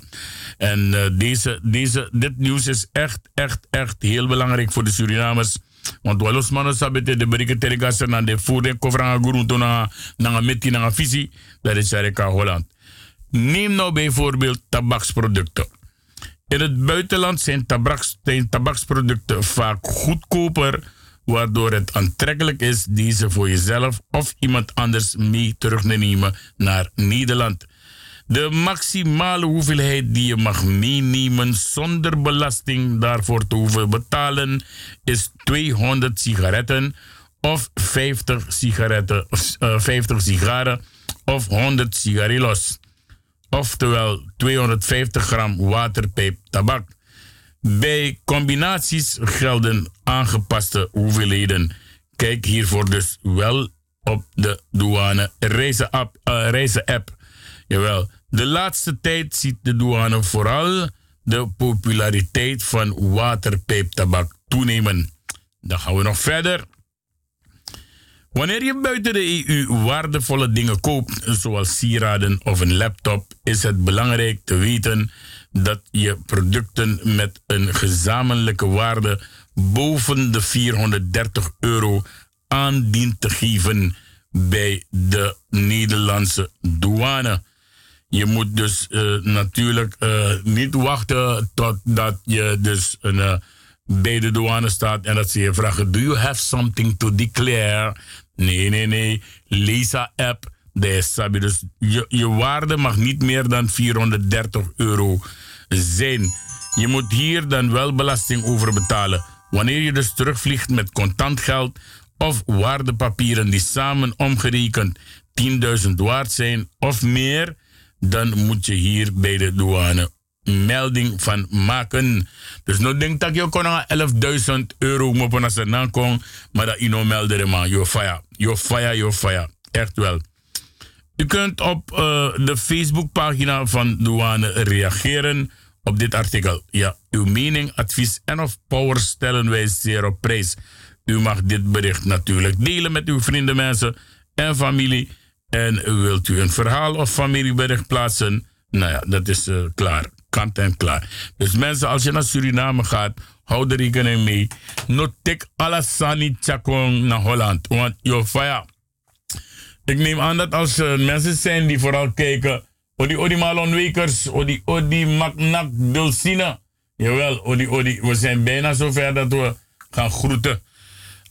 En eh, deze, deze, dit nieuws is echt, echt, echt heel belangrijk voor de Surinamers. Want walos manos sabete de berike telegase na de voering kovranga guru to na na meti na visie dat is Amerika Holland. Neem nou bijvoorbeeld tabaksproducten. In het buitenland zijn, tabaks, zijn tabaksproducten vaak goedkoper, waardoor het aantrekkelijk is deze voor jezelf of iemand anders mee terug te nemen naar Nederland. De maximale hoeveelheid die je mag meenemen zonder belasting daarvoor te hoeven betalen is 200 sigaretten of 50 sigaretten, uh, 50 sigaren of 100 sigarillos. Oftewel 250 gram waterpijp tabak. Bij combinaties gelden aangepaste hoeveelheden. Kijk hiervoor dus wel op de douane reizen-app. Uh, reizen -app. Jawel, de laatste tijd ziet de douane vooral de populariteit van waterpijptabak toenemen. Dan gaan we nog verder. Wanneer je buiten de EU waardevolle dingen koopt, zoals sieraden of een laptop, is het belangrijk te weten dat je producten met een gezamenlijke waarde boven de 430 euro aan dient te geven bij de Nederlandse douane. Je moet dus uh, natuurlijk uh, niet wachten totdat je dus een, uh, bij de douane staat en dat ze je vragen: Do you have something to declare? Nee, nee, nee. Lisa-app, de sabi. Dus je, je waarde mag niet meer dan 430 euro zijn. Je moet hier dan wel belasting over betalen. Wanneer je dus terugvliegt met contant geld of waardepapieren die samen omgerekend 10.000 waard zijn of meer dan moet je hier bij de douane melding van maken. Dus nou denk dat je kon 11.000 euro moet naar zijn kon, maar dat je nou melden man. Yo fire, yo fire, yo fire. Echt wel. U kunt op uh, de Facebookpagina van douane reageren op dit artikel. Ja, uw mening, advies en of power stellen wij zeer op prijs. U mag dit bericht natuurlijk delen met uw vrienden, mensen en familie. En wilt u een verhaal of familiebericht plaatsen? Nou ja, dat is uh, klaar. Kant en klaar. Dus mensen, als je naar Suriname gaat, hou er rekening mee. Notek alasani chakong naar Holland. Want yo, fire. Ik neem aan dat als er mensen zijn die vooral kijken. Odi odi malonwekers, odi odi maknak dulcine. Jawel, odi odi. We zijn bijna zover dat we gaan groeten.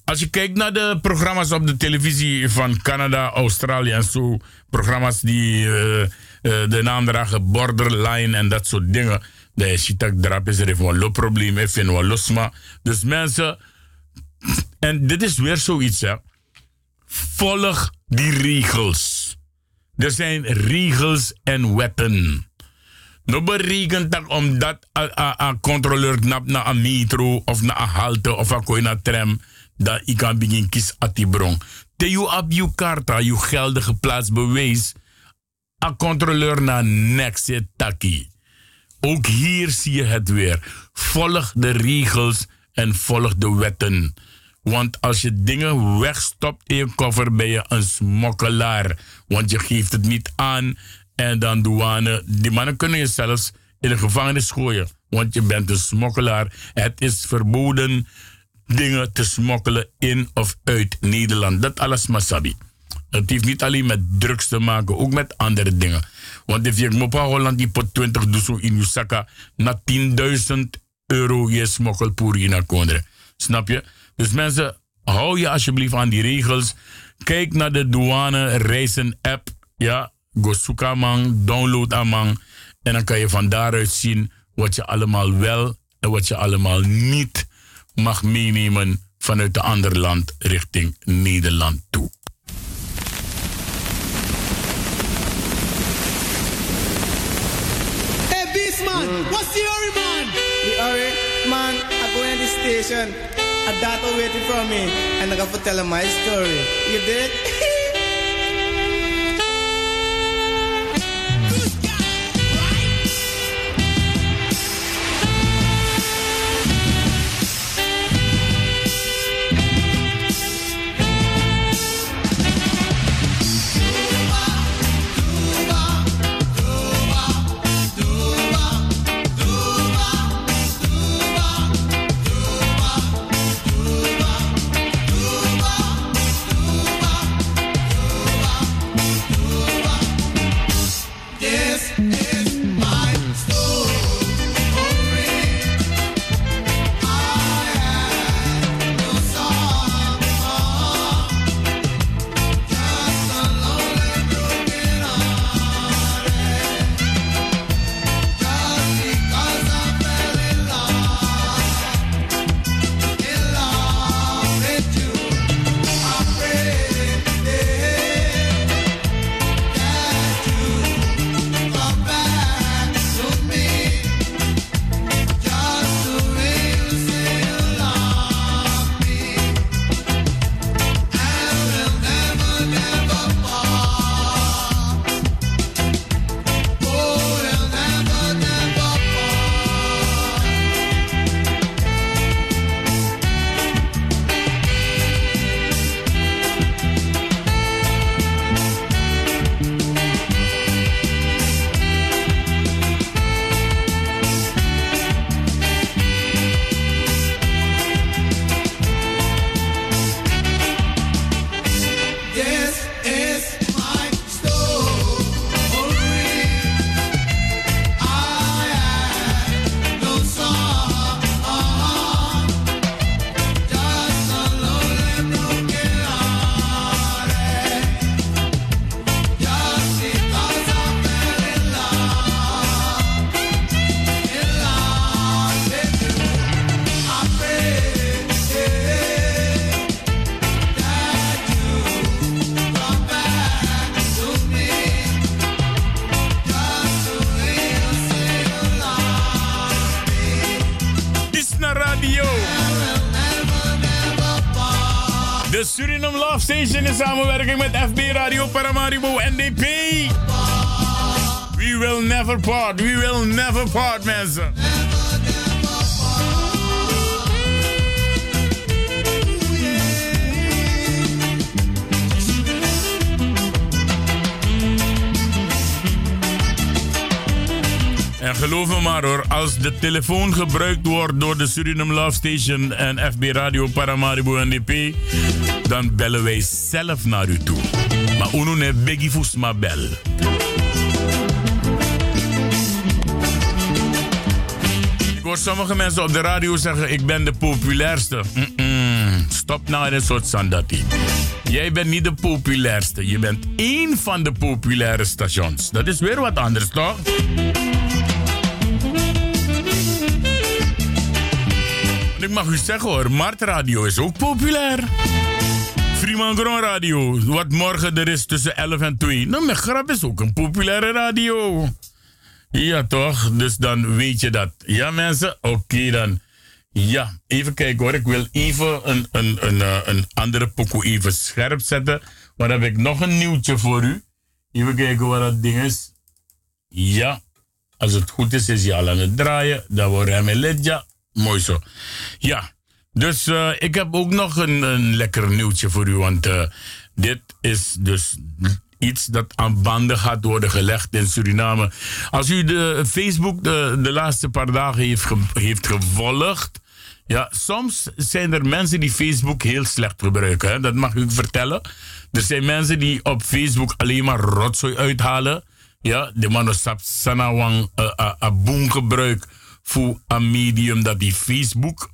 Als je kijkt naar de programma's op de televisie van Canada, Australië en zo, programma's die uh, de naam dragen Borderline en dat soort dingen. De shitak drap is er even een probleem, even een losma. Dus mensen, en dit is weer zoiets, hè. Volg die regels. Er zijn regels en wetten. No berekent dat omdat een controleur knapt naar een metro of naar een halte of een tram dat ik kan begin kies atibron. Te je op je karta, je geldige plaatsbewijs, een controleur naar next taki. Ook hier zie je het weer. Volg de regels en volg de wetten. Want als je dingen wegstopt in je koffer, ben je een smokkelaar. Want je geeft het niet aan En dan douane. Die mannen kunnen je zelfs in de gevangenis gooien. Want je bent een smokkelaar. Het is verboden dingen te smokkelen in of uit Nederland. Dat alles masabi. Het heeft niet alleen met drugs te maken, ook met andere dingen. Want als je op Holland die pot 20 doezo in je na 10.000 euro je smokkelpoer naar Kondre. Snap je? Dus mensen, hou je alsjeblieft aan die regels. Kijk naar de douane reizen app. Ja, go zoeken man, download amang. En dan kan je van daaruit zien wat je allemaal wel en wat je allemaal niet mag meenemen vanuit een ander land richting Nederland toe. What's the hurry, man? The hurry, man, I go in the station. A daughter waiting for me, and I got to tell her my story. You did? Station in samenwerking met FB Radio Paramaribo NDP. We will never part, we will never part, mensen. En geloof me maar hoor, als de telefoon gebruikt wordt door de Suriname Love Station en FB Radio Paramaribo NDP, dan bellen wij zelf naar u toe. Maar uno ne begi fusma bel. Ik hoor sommige mensen op de radio zeggen, ik ben de populairste. Stop nou een soort sandati. Jij bent niet de populairste. Je bent één van de populaire stations. Dat is weer wat anders, toch? Ik mag u zeggen hoor, Mart Radio is ook populair. Fremangron Radio, wat morgen er is tussen 11 en 2. Nou, mijn grap is ook een populaire radio. Ja, toch? Dus dan weet je dat. Ja, mensen? Oké dan. Ja, even kijken hoor. Ik wil even een, een, een, eh, een andere pokoe scherp zetten. Maar heb ik nog een nieuwtje voor u. Even kijken wat dat ding is. Ja, als het goed is, is hij al aan het draaien. Dan wordt hij met. Mooi zo. Ja, dus eh, ik heb ook nog een, een lekker nieuwtje voor u. Want eh, dit is dus iets dat aan banden gaat worden gelegd in Suriname. Als u de Facebook de, de laatste paar dagen heeft, heeft gevolgd. Ja, soms zijn er mensen die Facebook heel slecht gebruiken. Hè? Dat mag ik vertellen. Er zijn mensen die op Facebook alleen maar rotzooi uithalen. Ja, de man sap sanawang a boom gebruik voor een medium dat die Facebook.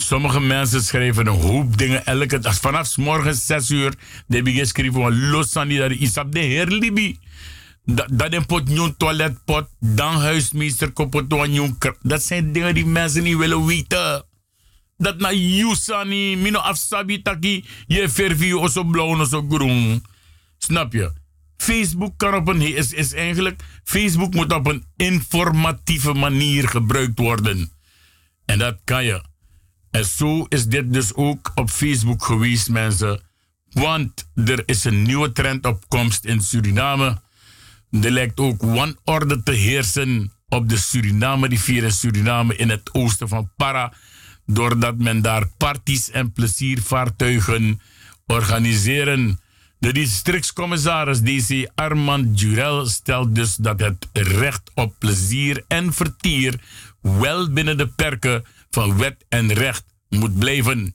Sommige mensen schrijven een hoop dingen elke dag. Vanaf 's morgens 6 uur. Hebben geschreven van los aan die is op de heer Libi. Dat, een pot nieuw toiletpot. Dan huismeester kopot nieuw Dat zijn dingen die mensen niet willen weten. Dat na Yusani, mino afsabi taki, je vervie of zo blauw zo groen. Snap je? Facebook kan op een, is, is eigenlijk, Facebook moet op een informatieve manier gebruikt worden. En dat kan je. En zo is dit dus ook op Facebook geweest, mensen. Want er is een nieuwe trend op komst in Suriname. Er lijkt ook wanorde te heersen op de Suriname-rivier in Suriname in het oosten van Para. Doordat men daar parties en pleziervaartuigen organiseren. De districtscommissaris DC Armand Jurel stelt dus dat het recht op plezier en vertier wel binnen de perken van wet en recht moet blijven.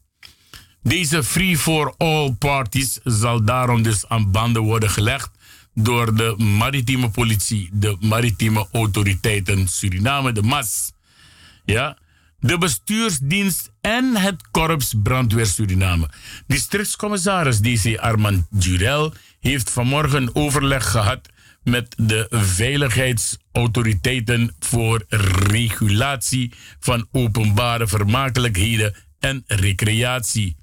Deze free for all parties zal daarom dus aan banden worden gelegd door de maritieme politie, de maritieme autoriteiten Suriname, de MAS. Ja, de bestuursdienst en het korps brandweer Suriname. Districtscommissaris DC Armand Jurel heeft vanmorgen overleg gehad met de veiligheidsautoriteiten voor regulatie van openbare vermakelijkheden en recreatie.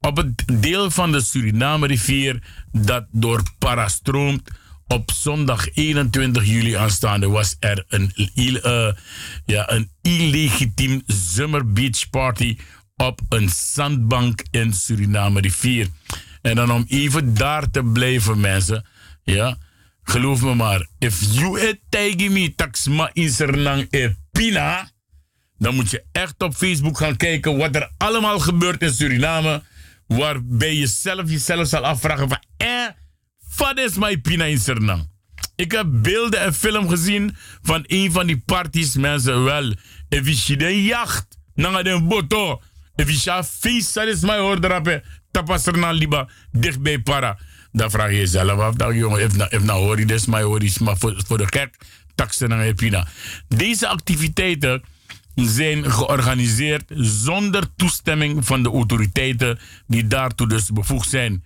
Op het deel van de Suriname-rivier dat door Para stroomt, op zondag 21 juli aanstaande was er een, eh, ja, een illegitiem Summer Beach Party op een zandbank in Suriname-rivier. En dan om even daar te blijven, mensen. Ja, geloof me maar. If you et tegen me taxma in Sernang e pina, dan moet je echt op Facebook gaan kijken wat er allemaal gebeurt in Suriname. Waarbij je zelf jezelf zal afvragen van, eh, wat is mijn pina in Suriname? Ik heb beelden en film gezien van een van die parties, mensen wel. Even je de jacht, naar de boto. Even je feest, dat is mijn hoordrappen. Tapas liba, dicht bij para. Dan vraag je jezelf af, dan jongen, even na, even na maar hoor maar voor, voor de taxen naar je pina. Deze activiteiten zijn georganiseerd zonder toestemming van de autoriteiten die daartoe dus bevoegd zijn.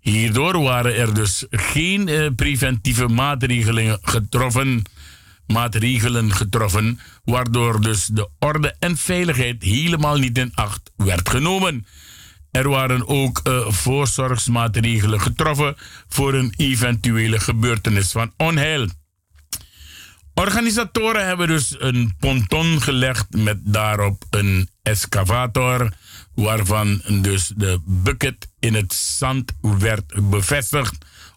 Hierdoor waren er dus geen eh, preventieve maatregelen getroffen, maatregelen getroffen, waardoor dus de orde en veiligheid helemaal niet in acht werd genomen. Er waren ook eh, voorzorgsmaatregelen getroffen voor een eventuele gebeurtenis van onheil. Organisatoren hebben dus een ponton gelegd met daarop een excavator, waarvan dus de bucket in het zand werd bevestigd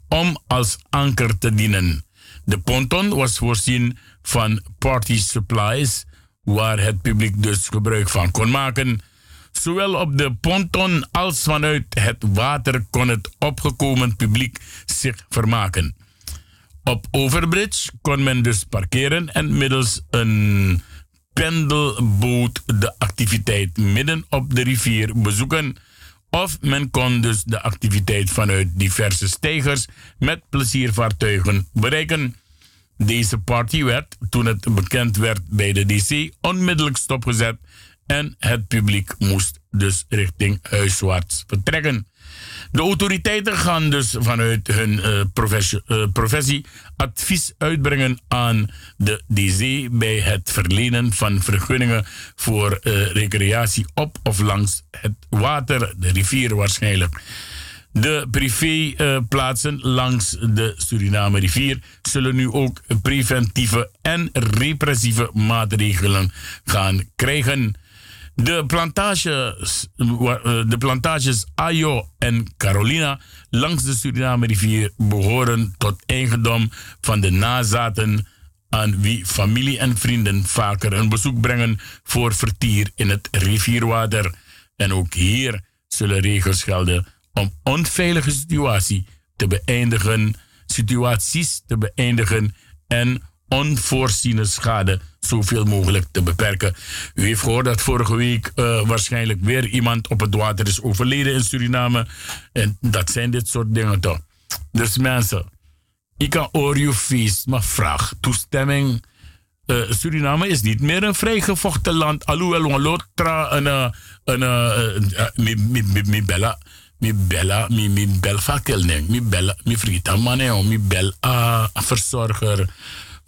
om als anker te dienen. De ponton was voorzien van party supplies, waar het publiek dus gebruik van kon maken. Zowel op de ponton als vanuit het water kon het opgekomen publiek zich vermaken. Op Overbridge kon men dus parkeren en middels een pendelboot de activiteit midden op de rivier bezoeken. Of men kon dus de activiteit vanuit diverse steigers met pleziervaartuigen bereiken. Deze party werd, toen het bekend werd bij de DC, onmiddellijk stopgezet en het publiek moest dus richting huiswaarts vertrekken. De autoriteiten gaan dus vanuit hun eh, professie, eh, professie advies uitbrengen aan de DC bij het verlenen van vergunningen voor eh, recreatie op of langs het water, de rivier waarschijnlijk. De privéplaatsen langs de Suriname rivier zullen nu ook preventieve en repressieve maatregelen gaan krijgen. De plantages, eh, de plantages Ayo en Carolina langs de Suriname rivier behoren tot eigendom van de nazaten aan wie familie en vrienden vaker een bezoek brengen voor vertier in het rivierwater. En ook hier zullen regels gelden om onveilige situatie te beëindigen, situaties te beëindigen en onvoorziene schade zoveel mogelijk te beperken. U heeft gehoord dat vorige week eh, waarschijnlijk weer iemand op het water is overleden in Suriname. En dat zijn dit soort dingen toch. Dus mensen, ik kan oor feest, maar vraag toestemming. Eh, Suriname is niet meer een vrijgevochten land. Alhoewel we lotra een eh, een bella mi bella mi mi bel fakelning mi bella mi frita mane mi bel verzorger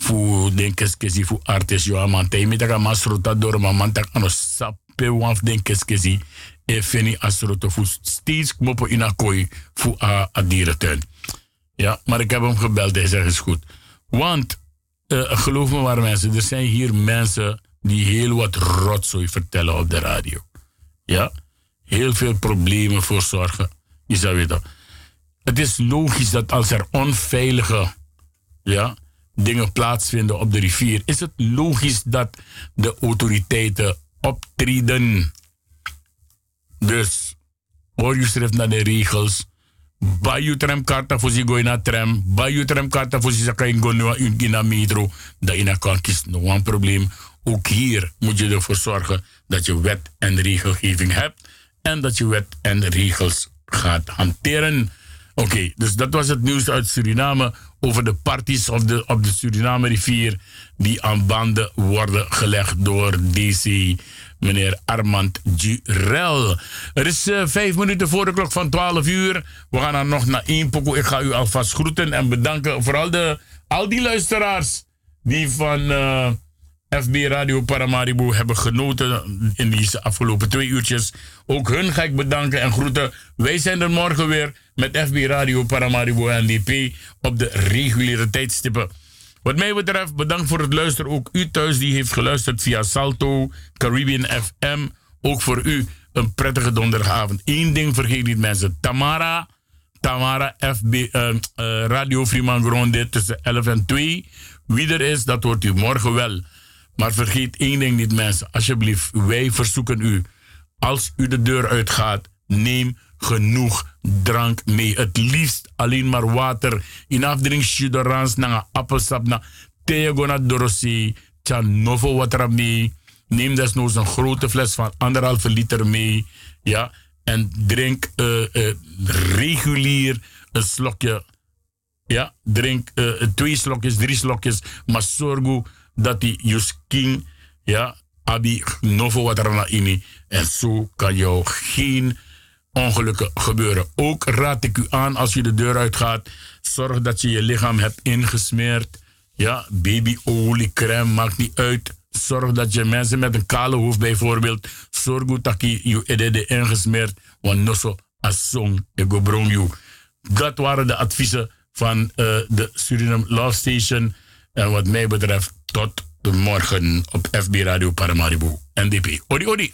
fu den keskesi fu artis yo amante mi taka masruta door ma man tak ano sape wanf den keskesi e feni asruto fu steeds mopo in a kooi fu a, a dierentuin. Ja, maar ik heb hem gebeld. Hij zegt, is goed. Want, eh, geloof me maar mensen, er zijn hier mensen die heel wat rotzooi vertellen op de radio. Ja, heel veel problemen voor zorgen. Je zou weten. Het is logisch dat als er onveilige ja, dingen plaatsvinden op de rivier, is het logisch dat de autoriteiten optreden. Dus, hoor je schrift naar de regels. Bayu tram karta voor gooi naar tram. Bayu tram karta voor ze kan go naar metro. Dat je kan. Nog een probleem. Ook hier moet je ervoor zorgen dat je wet en regelgeving hebt. En dat je wet en regels gaat hanteren. Oké, dus dat was het nieuws uit Suriname over de parties op de, op de Suriname rivier die aan banden worden gelegd door DC meneer Armand Jurel. Er is eh, vijf minuten voor de klok van 12 uur. We gaan dan nog naar één pokoe. Ik ga u alvast groeten en bedanken. Vooral de, al die luisteraars die van eh, FB Radio Paramaribo hebben genoten in deze afgelopen twee uurtjes. Ook hun ga ik bedanken en groeten. Wij zijn er morgen weer met FB Radio Paramaribo NDP op de reguliere tijdstippen. Wat mij betreft, bedankt voor het luisteren. Ook u thuis die heeft geluisterd via Salto, Caribbean FM. Ook voor u een prettige donderdagavond. Eén ding vergeet niet mensen. Tamara, Tamara FB, eh, eh, Radio Freeman Gronde tussen 11 en 2. Wie er is, dat hoort u morgen wel. Maar vergeet één ding niet mensen. Alsjeblieft, wij verzoeken u. Als u de deur uitgaat, neem genoeg drank mee. Het liefst alleen maar water. In afdrink suderans na appelsap na thee na dorosi. Tja novo water mee. Neem desnoods een grote fles van anderhalve liter mee. Ja. En drink eh, eh, regulier een slokje. Ja, drink eh, twee slokjes, drie slokjes. Maar zorg dat die je skin, ja, abi novo water na ini. En zo kan jou geen ongelukken gebeuren. Ook raad ik u aan als je de deur uitgaat, zorg dat je je lichaam hebt ingesmeerd. Ja, babyolie, crème, maakt niet uit. Zorg dat je mensen met een kale hoofd bijvoorbeeld, zorg goed dat je je edede ingesmeerd, want nosso asong ego brong you. Dat waren de adviezen van uh, de Suriname Love Station. En wat mij betreft, tot morgen op FB Radio Paramaribo, NDP. Odi, odi.